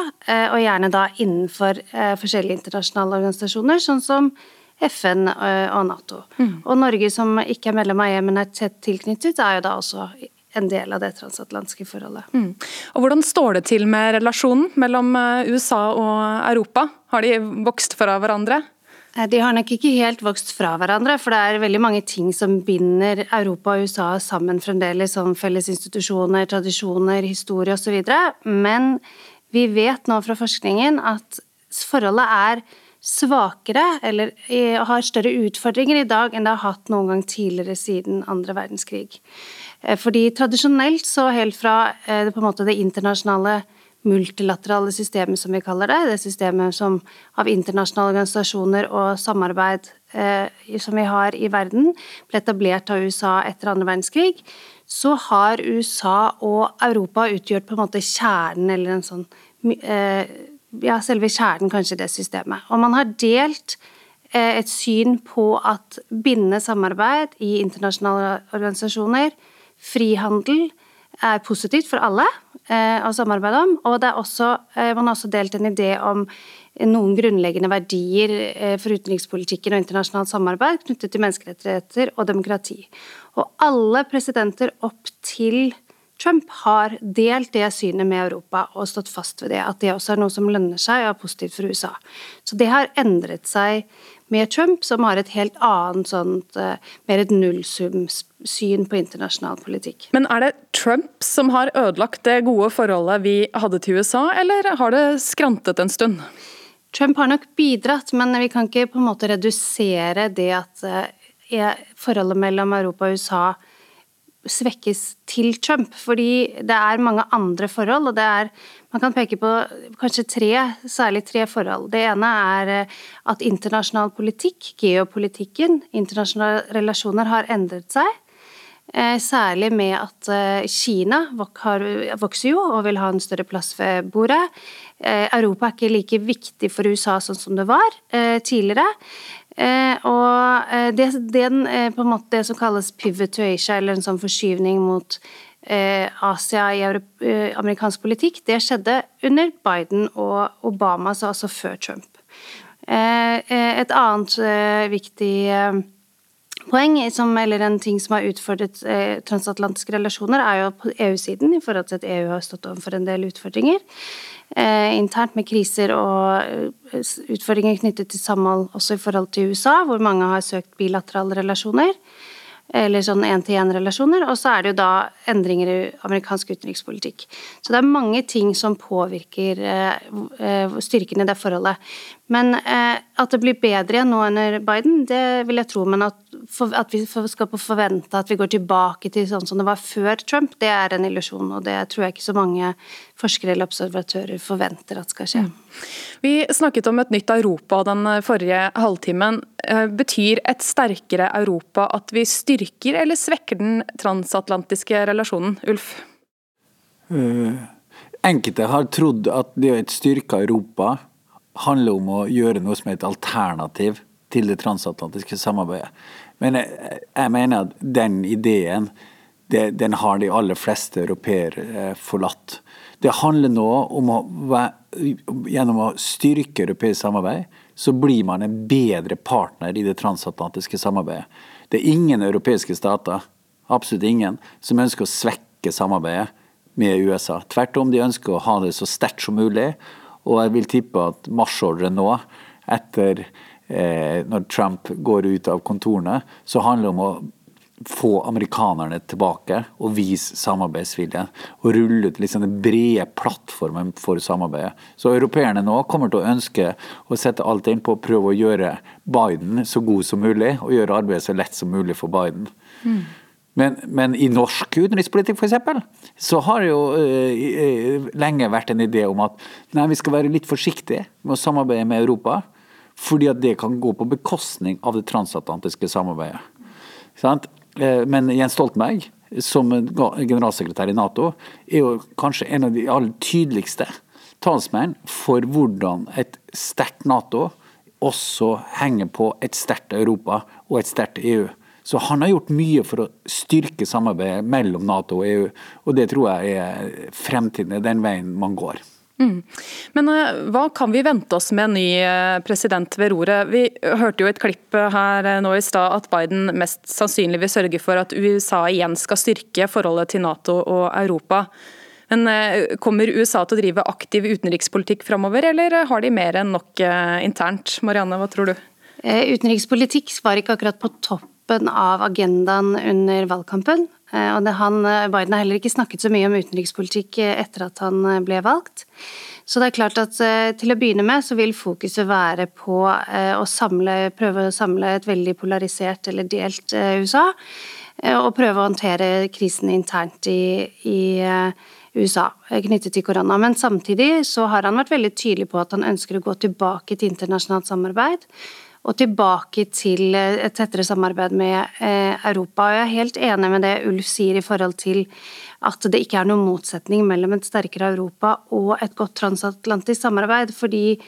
og gjerne da innenfor forskjellige internasjonale organisasjoner, sånn som FN eh, og Nato. Mm. Og Norge, som ikke er medlem av EU, men er tett tilknyttet, er jo da også en del av det transatlantiske forholdet. Mm. Og Hvordan står det til med relasjonen mellom eh, USA og Europa? Har de vokst fra hverandre? Eh, de har nok ikke helt vokst fra hverandre, for det er veldig mange ting som binder Europa og USA sammen fremdeles, som felles institusjoner, tradisjoner, historie osv. Men vi vet nå fra forskningen at forholdet er svakere eller har større utfordringer i dag enn det har hatt noen gang tidligere siden andre verdenskrig. Eh, fordi tradisjonelt, så helt fra eh, det, måte det internasjonale multilaterale systemet, som vi kaller det, det systemet som, av internasjonale organisasjoner og samarbeid eh, som vi har i verden, ble etablert av USA etter andre verdenskrig, så har USA og Europa utgjort på en måte kjernen, eller en sånn eh, ja, selve kjernen kanskje i det systemet. Og man har delt eh, et syn på at bindende samarbeid i internasjonale organisasjoner, frihandel, er positivt for alle eh, å samarbeide om. Og også, eh, man har også delt en idé om noen grunnleggende verdier for utenrikspolitikken og internasjonalt samarbeid knyttet til menneskerettigheter og demokrati. Og alle presidenter opp til Trump har delt det synet med Europa og stått fast ved det, at det også er noe som lønner seg og er positivt for USA. Så det har endret seg med Trump, som har et helt annet sånt, eh, mer et nullsumsyn på internasjonal politikk. Men er det Trump som har ødelagt det gode forholdet vi hadde til USA, eller har det skrantet en stund? Trump har nok bidratt, men vi kan ikke på en måte redusere det at eh, forholdet mellom Europa og USA svekkes til Trump. Fordi det er mange andre forhold, og det er Man kan peke på kanskje tre, særlig tre forhold. Det ene er eh, at internasjonal politikk, geopolitikken, internasjonale relasjoner har endret seg. Eh, særlig med at eh, Kina vokser jo og vil ha en større plass ved bordet. Europa er ikke like viktig for USA sånn som det var tidligere. Eh, og eh, det, den, eh, på en måte det som kalles pivot to Asia, eller en sånn forskyvning mot Asia i amerikansk politikk, det skjedde under Biden og Obama, så altså før Trump. Et annet viktig poeng, som, eller en ting som har utfordret transatlantiske relasjoner, er jo på EU-siden, i forhold til at EU har stått overfor en del utfordringer. Eh, internt med kriser og eh, utfordringer knyttet til samhold også i forhold til USA, hvor mange har søkt bilaterale relasjoner eller sånn én-til-én-relasjoner. Og så er det jo da endringer i amerikansk utenrikspolitikk. Så det er mange ting som påvirker eh, styrken i det forholdet. Men eh, at det blir bedre igjen nå under Biden, det vil jeg tro. Men at, for, at vi skal forvente at vi går tilbake til sånn som det var før Trump, det er en illusjon. Og det tror jeg ikke så mange forskere eller observatører forventer at skal skje. Vi snakket om et nytt Europa den forrige halvtimen. Eh, betyr et sterkere Europa at vi styrker eller svekker den transatlantiske relasjonen, Ulf? Uh, enkelte har trodd at det er et styrka Europa handler om å gjøre noe som er et alternativ til det transatlantiske samarbeidet. Men jeg, jeg mener at den ideen det, den har de aller fleste europeere eh, forlatt. Det handler nå om å, gjennom å styrke europeisk samarbeid, så blir man en bedre partner i det transatlantiske samarbeidet. Det er ingen europeiske stater, absolutt ingen, som ønsker å svekke samarbeidet med USA. Tvert om, de ønsker å ha det så sterkt som mulig. Og jeg vil tippe at marsjordren nå, etter eh, når Trump går ut av kontorene, så handler det om å få amerikanerne tilbake og vise samarbeidsvilje. Og rulle ut liksom den brede plattformen for samarbeidet. Så europeerne nå kommer til å ønske å sette alt inn på å prøve å gjøre Biden så god som mulig, og gjøre arbeidet så lett som mulig for Biden. Mm. Men, men, i norsk utenrikspolitikk f.eks. så har det jo uh, lenge vært en idé om at nei, vi skal være litt forsiktige med å samarbeide med Europa. Fordi at det kan gå på bekostning av det transatlantiske samarbeidet. Sant? Eh, men Jens Stoltenberg, som generalsekretær i Nato, er jo kanskje en av de aller tydeligste talsmenn for hvordan et sterkt Nato også henger på et sterkt Europa og et sterkt EU. Så han har gjort mye for å styrke samarbeidet mellom Nato og EU, og det tror jeg er fremtiden, den veien man går. Mm. Men uh, hva kan vi vente oss med en ny uh, president ved roret? Vi hørte jo et klipp her uh, nå i stad at Biden mest sannsynlig vil sørge for at USA igjen skal styrke forholdet til Nato og Europa. Men Kommer USA til å drive aktiv utenrikspolitikk framover, eller har de mer enn nok internt? Marianne, hva tror du? Utenrikspolitikk var ikke akkurat på toppen av agendaen under valgkampen. Eh, og han, eh, Biden har heller ikke snakket så mye om utenrikspolitikk eh, etter at han ble valgt. Så det er klart at til å begynne med så vil fokuset være på å samle, prøve å samle et veldig polarisert eller delt USA. Og prøve å håndtere krisen internt i, i USA knyttet til korona. Men samtidig så har han vært veldig tydelig på at han ønsker å gå tilbake til internasjonalt samarbeid og tilbake til eh, et tettere samarbeid med eh, Europa. Og jeg er helt enig med det Ulf sier i forhold til at det ikke er noen motsetning mellom et sterkere Europa og et godt transatlantisk samarbeid. fordi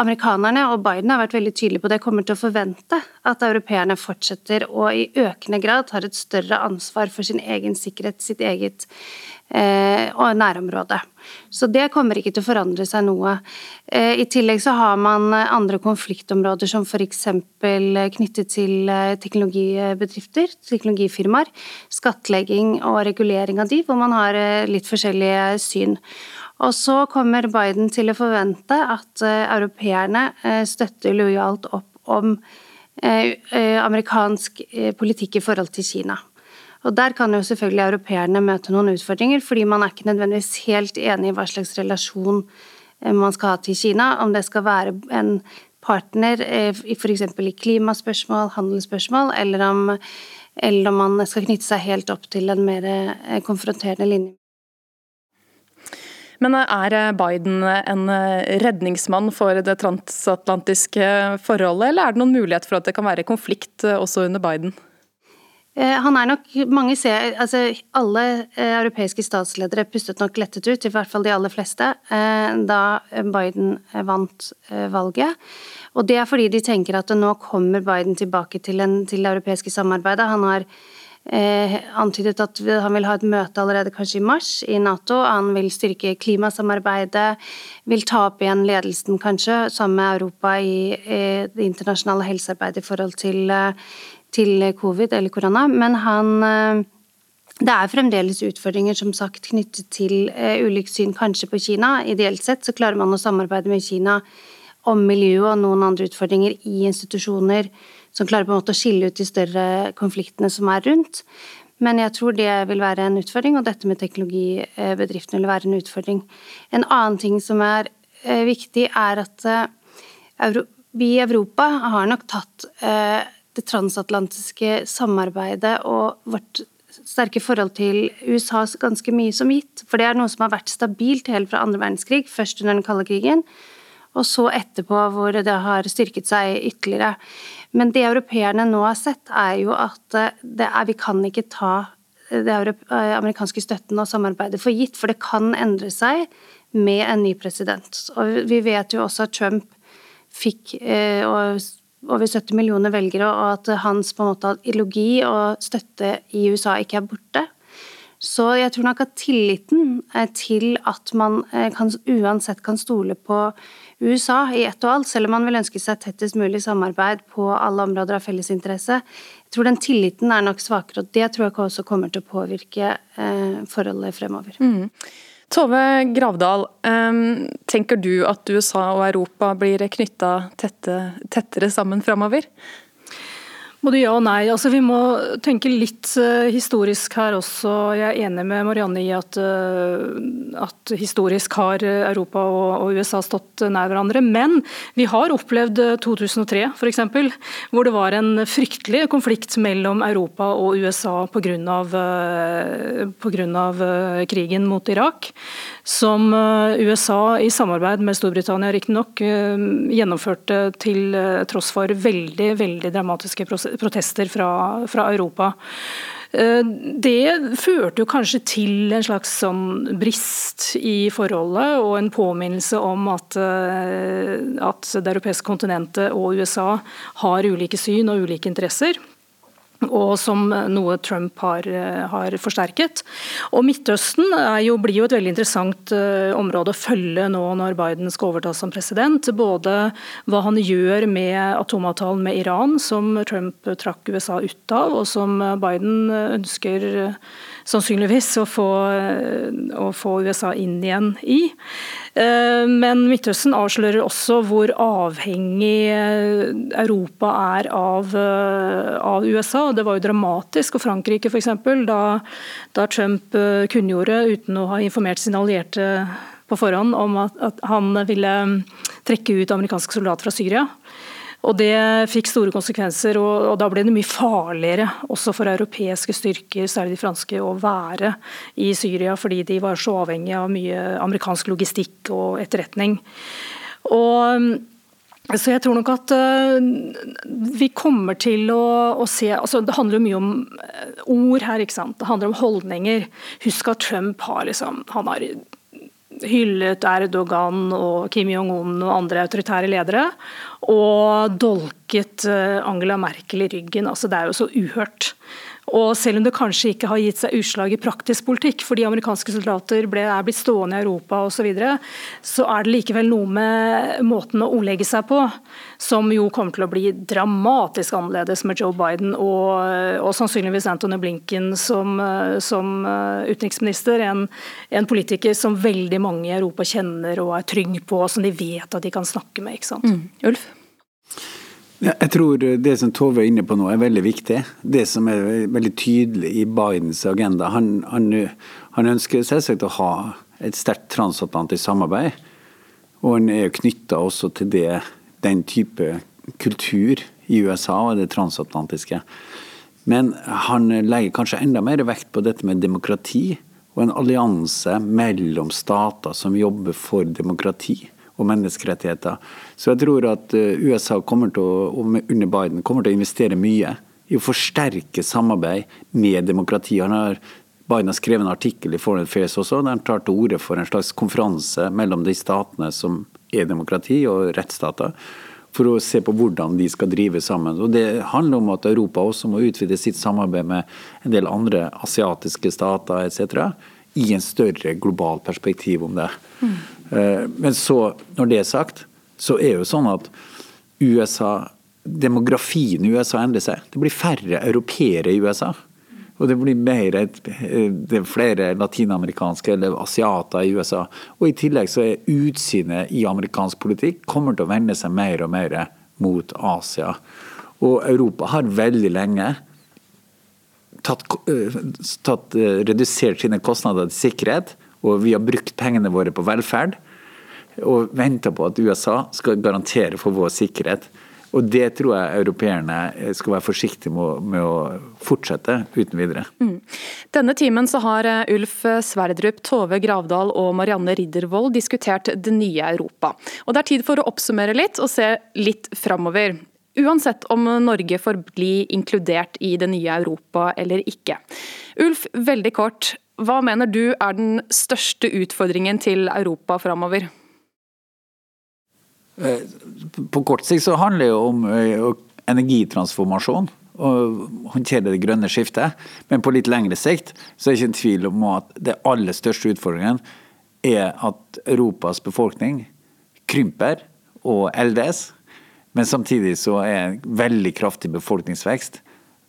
Amerikanerne og Biden har vært veldig tydelige på det, kommer til å forvente at europeerne fortsetter og i økende grad tar et større ansvar for sin egen sikkerhet, sitt eget Eh, og nærområdet. Så det kommer ikke til å forandre seg noe. Eh, I tillegg så har man andre konfliktområder som f.eks. knyttet til eh, teknologibedrifter, teknologifirmaer. Skattlegging og regulering av de, hvor man har litt forskjellige syn. Og så kommer Biden til å forvente at europeerne støtter lojalt opp om amerikansk politikk i forhold til Kina. Og Der kan jo selvfølgelig europeerne møte noen utfordringer, fordi man er ikke nødvendigvis helt enig i hva slags relasjon eh, man skal ha til Kina. Om det skal være en partner eh, f.eks. i klimaspørsmål, handelsspørsmål, eller om, eller om man skal knytte seg helt opp til en mer eh, konfronterende linje. Men er Biden en redningsmann for det transatlantiske forholdet, eller er det noen mulighet for at det kan være konflikt også under Biden? Eh, han er nok, mange ser, altså Alle eh, europeiske statsledere pustet nok lettet ut, i hvert fall de aller fleste, eh, da Biden vant valget. Og Det er fordi de tenker at nå kommer Biden tilbake til, en, til det europeiske samarbeidet. Han har eh, antydet at han vil ha et møte allerede kanskje i mars i Nato. Han vil styrke klimasamarbeidet, vil ta opp igjen ledelsen kanskje sammen med Europa i, i det internasjonale helsearbeidet i forhold til til covid eller korona, men han eh, det er fremdeles utfordringer som sagt knyttet til ulikt syn kanskje på Kina. Ideelt sett så klarer man å samarbeide med Kina om miljø og noen andre utfordringer i institusjoner som klarer på en måte å skille ut de større konfliktene som er rundt. Men jeg tror det vil være en utfordring, og dette med teknologibedriftene vil være en utfordring. En annen ting som er uh, viktig, er at uh, vi i Europa har nok tatt det transatlantiske samarbeidet og vårt sterke forhold til USA ganske mye som gitt. For det er noe som har vært stabilt helt fra andre verdenskrig, først under den kalde krigen, og så etterpå hvor det har styrket seg ytterligere. Men det europeerne nå har sett, er jo at er, vi kan ikke ta det amerikanske støtten og samarbeidet for gitt, for det kan endre seg med en ny president. Og vi vet jo også at Trump fikk, eh, over 70 millioner velgere, og at hans på en måte, ideologi og støtte i USA ikke er borte. Så jeg tror nok at tilliten til at man kan, uansett kan stole på USA i ett og alt, selv om man vil ønske seg tettest mulig samarbeid på alle områder av felles interesse. Jeg tror den tilliten er nok svakere, og det tror jeg også kommer til å påvirke eh, forholdet fremover. Mm. Tove Gravdal, um, tenker du at USA og Europa blir knytta tette, tettere sammen framover? Både ja og nei. Altså, vi må tenke litt uh, historisk her også. Jeg er enig med Marianne i at, uh, at historisk har Europa og, og, USA stått nær hverandre. Men vi har opplevd 2003 f.eks., hvor det var en fryktelig konflikt mellom Europa og USA pga. Uh, krigen mot Irak. Som USA i samarbeid med Storbritannia riktignok uh, gjennomførte til tross for veldig, veldig dramatiske protester fra, fra Europa. Eh, det førte jo kanskje til en slags sånn brist i forholdet, og en påminnelse om at, eh, at det europeiske kontinentet og USA har ulike syn og ulike interesser og som noe Trump har, har forsterket. Og Midtøsten jo, blir jo et veldig interessant uh, område å følge nå når Biden skal overta som president. Både hva han gjør med atomavtalen med Iran, som Trump trakk USA ut av, og som Biden ønsker sannsynligvis å få, å få USA inn igjen i. Eh, men Midtøsten avslører også hvor avhengig Europa er av, eh, av USA. Det var jo dramatisk. Og Frankrike f.eks., da, da Trump eh, kunngjorde, uten å ha informert sine allierte på forhånd om at, at han ville trekke ut amerikanske soldater fra Syria. Og Det fikk store konsekvenser, og, og, da ble det mye farligere også for europeiske styrker, særlig de franske, å være i Syria, fordi de var så avhengige av mye amerikansk logistikk og etterretning. Og så jeg tror nok at uh, vi kommer til å, å, se altså Det handler jo mye om eh, ord her, ikke sant. Det handler om holdninger. Husk at Trump har liksom Han har hyllet Erdogan og Kim Jong-un og andre autoritære ledere. Og dolket eh, Angela Merkel i ryggen. Altså, det er jo så uhørt. Og selv om det kanskje ikke har gitt seg utslag i praktisk politikk, fordi amerikanske soldater ble, er blitt stående i Europa osv., så, så er det likevel noe med måten å ordlegge seg på som jo kommer til å bli dramatisk annerledes med Joe Biden og, og sannsynligvis Antony Blinken som, som utenriksminister. En, en, politiker som veldig mange i Europa kjenner og er trygg på, og som de vet at de kan snakke med. ikke sant? Mm. Ulf? Jeg tror det som Tove er inne på nå er veldig viktig. Det som er veldig tydelig i Bidens agenda. Han, han, han ønsker selvsagt å ha et sterkt transatlantisk samarbeid. Og han er jo knytta også til det, den type kultur i USA og det transatlantiske. Men han legger kanskje enda mer vekt på dette med demokrati og en allianse mellom stater som jobber for demokrati og menneskerettigheter. Så jeg tror at eh, USA kommer til å, under Biden kommer til å investere mye i å forsterke samarbeid med demokrati. Han har Biden har skrevet en artikkel i Foreign Affairs også, der han tar til orde for en slags konferanse mellom de statene som er demokrati og rettsstater, for å se på hvordan de skal drive sammen. Og Det handler om at Europa også må utvide sitt samarbeid med en del andre asiatiske stater etc. i en større global perspektiv om det. Mm. Eh, men så, når det er sagt, så er det jo sånn at USA Demografien i USA endrer seg. Det blir færre europeere i USA. Og det blir mer, det er flere latinamerikanske eller asiater i USA. Og i tillegg så er utsynet i amerikansk politikk kommer til å vende seg mer og mer mot Asia. Og Europa har veldig lenge tatt, eh, tatt, eh, redusert sine kostnader til sikkerhet og vi har brukt pengene våre på velferd og venter på at USA skal garantere for vår sikkerhet. Og Det tror jeg europeerne skal være forsiktige med, med å fortsette uten videre. Mm. Denne timen så har eh, Ulf Sverdrup, Tove Gravdal og Marianne Riddervold diskutert det nye Europa. Og Det er tid for å oppsummere litt og se litt framover. Uansett om Norge får bli inkludert i det nye Europa eller ikke. Ulf, veldig kort. Hva mener du er den største utfordringen til Europa framover? Eh, på kort sikt så handler det om eh, energitransformasjon. og håndtere det grønne skiftet. Men på litt lengre sikt så er det ikke en tvil om at det aller største utfordringen er at Europas befolkning krymper og eldes. Men samtidig så er en veldig kraftig befolkningsvekst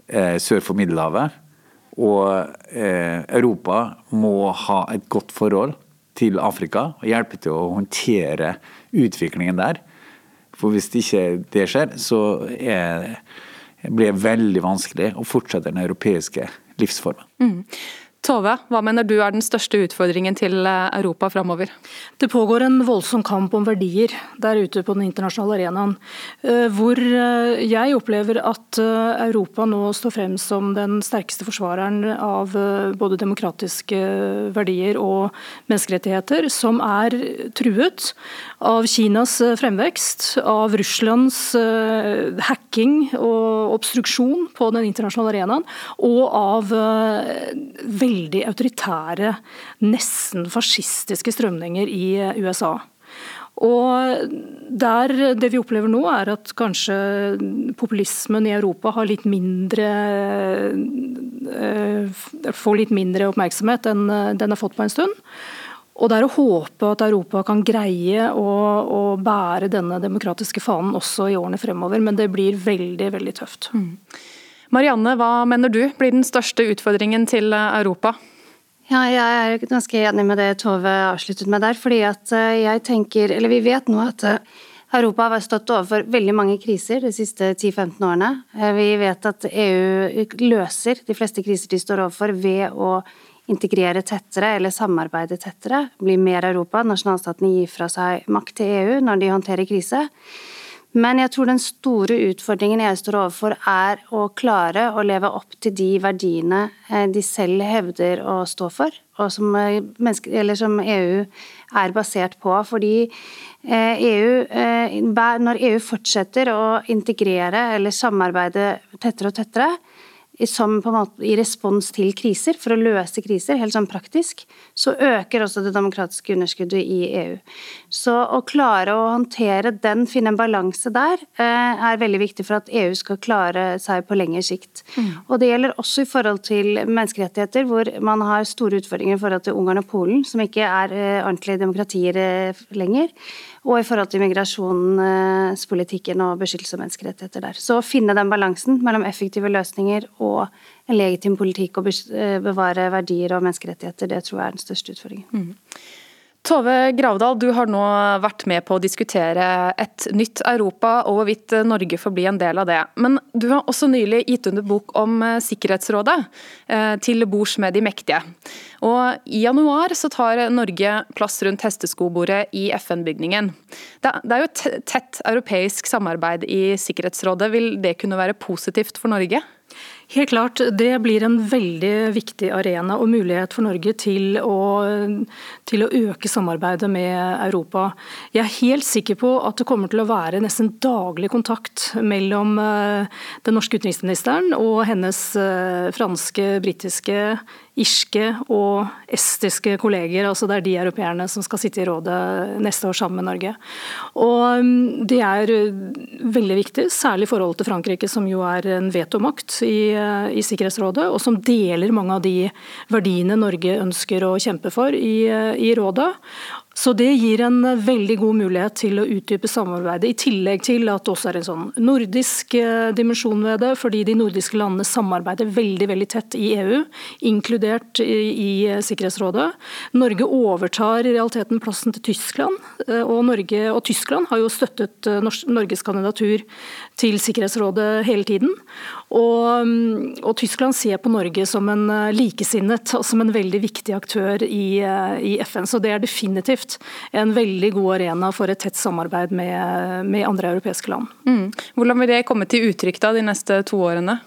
eh, sør for Middelhavet. Og eh, Europa må ha et godt forhold til Afrika og hjelpe til å håndtere utviklingen der. For hvis ikke det skjer, så er, blir det veldig vanskelig å fortsette den europeiske livsformen. Mm. Tove, hva mener du er den største utfordringen til eh, Europa framover? Det pågår en voldsom kamp om verdier der ute på den internasjonale arenaen. Eh, hvor eh, jeg opplever at Europa nå står frem som den sterkeste forsvareren av både demokratiske verdier og menneskerettigheter, som er truet av Kinas fremvekst, av Russlands hacking og obstruksjon på den internasjonale arenaen, og av veldig veldig autoritære, nesten fascistiske strømninger i eh, USA. Og der, Det vi opplever nå, er at kanskje populismen i Europa har litt mindre eh, får litt mindre oppmerksomhet enn eh, den har fått på en stund. Og Det er å håpe at Europa kan greie å, å, bære denne demokratiske fanen også i årene fremover, men det blir veldig veldig tøft. Mm. Marianne, hva mener du blir den største utfordringen til Europa? Ja, jeg er ganske enig med det Tove avsluttet med der. fordi at eh, jeg tenker, eller Vi vet nå at eh, Europa har stått overfor veldig mange kriser de siste 10-15 årene. Eh, vi vet at EU løser de fleste kriser de står overfor ved å integrere tettere eller samarbeide tettere. Bli mer Europa. Nasjonalstatene gir fra seg makt til EU når de håndterer krise. Men jeg tror den store utfordringen jeg står overfor, er å klare å leve opp til de verdiene eh, de selv hevder å stå for, og som, eh, som EU er basert på. Fordi EU, eh, e når EU fortsetter å integrere eller samarbeide tettere og tettere, som på en måte i respons til kriser, for å løse kriser, helt sånn praktisk, så øker også det demokratiske underskuddet i EU. Så å klare å håndtere den, finne en balanse der, eh, er veldig viktig for at EU skal klare seg på lengre sikt. Mm. Og det gjelder også i forhold til menneskerettigheter, hvor man har store utfordringer i forhold til Ungarn og Polen, som ikke er eh, ordentlige demokratier eh, lenger og i forhold til migrasjonspolitikken og beskyttelse av menneskerettigheter der. Så å finne den balansen mellom effektive løsninger og en legitim politikk og eh, bevare verdier og menneskerettigheter, det tror jeg er den største utfordringen. Mm. Tove Gravdal, du har nå vært med på å diskutere et nytt Europa og hvorvidt Norge får bli en del av det. Men du har også nylig gitt under bok om eh, Sikkerhetsrådet, eh, til bords med de mektige. Og I januar så tar Norge plass rundt hesteskobordet i FN-bygningen. Det er jo et tett europeisk samarbeid i Sikkerhetsrådet. Vil det kunne være positivt for Norge? Helt klart, Det blir en veldig viktig arena og mulighet for Norge til å, til å, øke samarbeidet med Europa. Jeg er helt sikker på at det kommer til å være nesten daglig kontakt mellom eh, den norske utenriksministeren og hennes eh, franske, britiske, irske og estiske kolleger. altså Det er de europeerne som skal sitte i rådet neste år sammen med Norge. Og mm, Det er eh, veldig viktig, særlig i forhold til Frankrike, som jo er en vetomakt i, eh, i Sikkerhetsrådet, og som deler mange av de verdiene Norge ønsker å kjempe for i, eh, i rådet. Så Det gir en veldig god mulighet til å utdype samarbeidet, i tillegg til at det også er en sånn nordisk eh, dimensjon ved det, fordi de nordiske landene samarbeider veldig veldig tett i EU, inkludert i, i Sikkerhetsrådet. Norge overtar i realiteten plassen til Tyskland, eh, og, Norge, og Tyskland har jo støttet eh, Norges kandidatur til Sikkerhetsrådet hele tiden. Og, mm, og, Tyskland ser på Norge som en likesinnet, og som en veldig viktig aktør i, i FN. Så det er definitivt en veldig god arena for et tett samarbeid med, med andre europeiske land. Mm. Hvordan vil det komme til uttrykk da de neste to årene?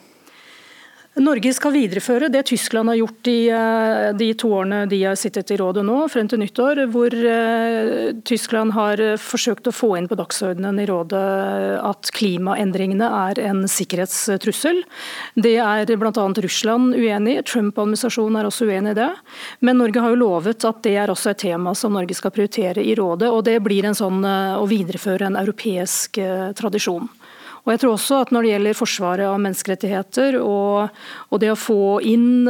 Norge skal videreføre det Tyskland har gjort i eh, de to årene de har sittet i rådet nå, frem til nyttår, hvor eh, Tyskland har forsøkt å få inn på dagsordenen i rådet at klimaendringene er en sikkerhetstrussel. Det er bl.a. Russland uenig i, Trump-administrasjonen er også uenig i det. Men Norge har jo lovet at det er også et tema som Norge skal prioritere i rådet, og det blir en sånn eh, å videreføre en europeisk tradisjon. Og jeg tror også at Når det gjelder forsvaret av menneskerettigheter og, og det å få inn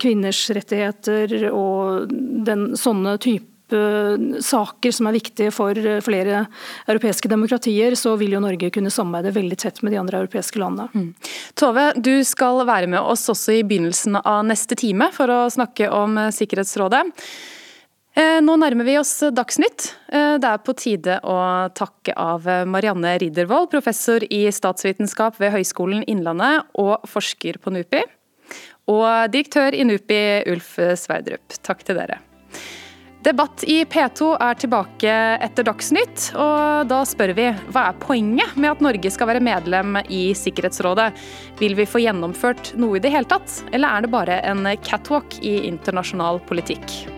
kvinners rettigheter og den, sånne type saker som er viktige for flere europeiske demokratier, så vil jo Norge kunne samarbeide veldig tett med de andre europeiske landene. Mm. Tove, du skal være med oss også i begynnelsen av neste time for å snakke om Sikkerhetsrådet. Eh, nå nærmer vi oss Dagsnytt. Eh, det er på tide å takke av Marianne Riddervold, professor i statsvitenskap ved Høgskolen Innlandet og forsker på NUPI. Og direktør i NUPI, Ulf Sverdrup. Takk til dere. Debatt i P2 er tilbake etter Dagsnytt, og da spør vi hva er poenget med at Norge skal være medlem i Sikkerhetsrådet? Vil vi få gjennomført noe i det hele tatt, eller er det bare en catwalk i internasjonal politikk?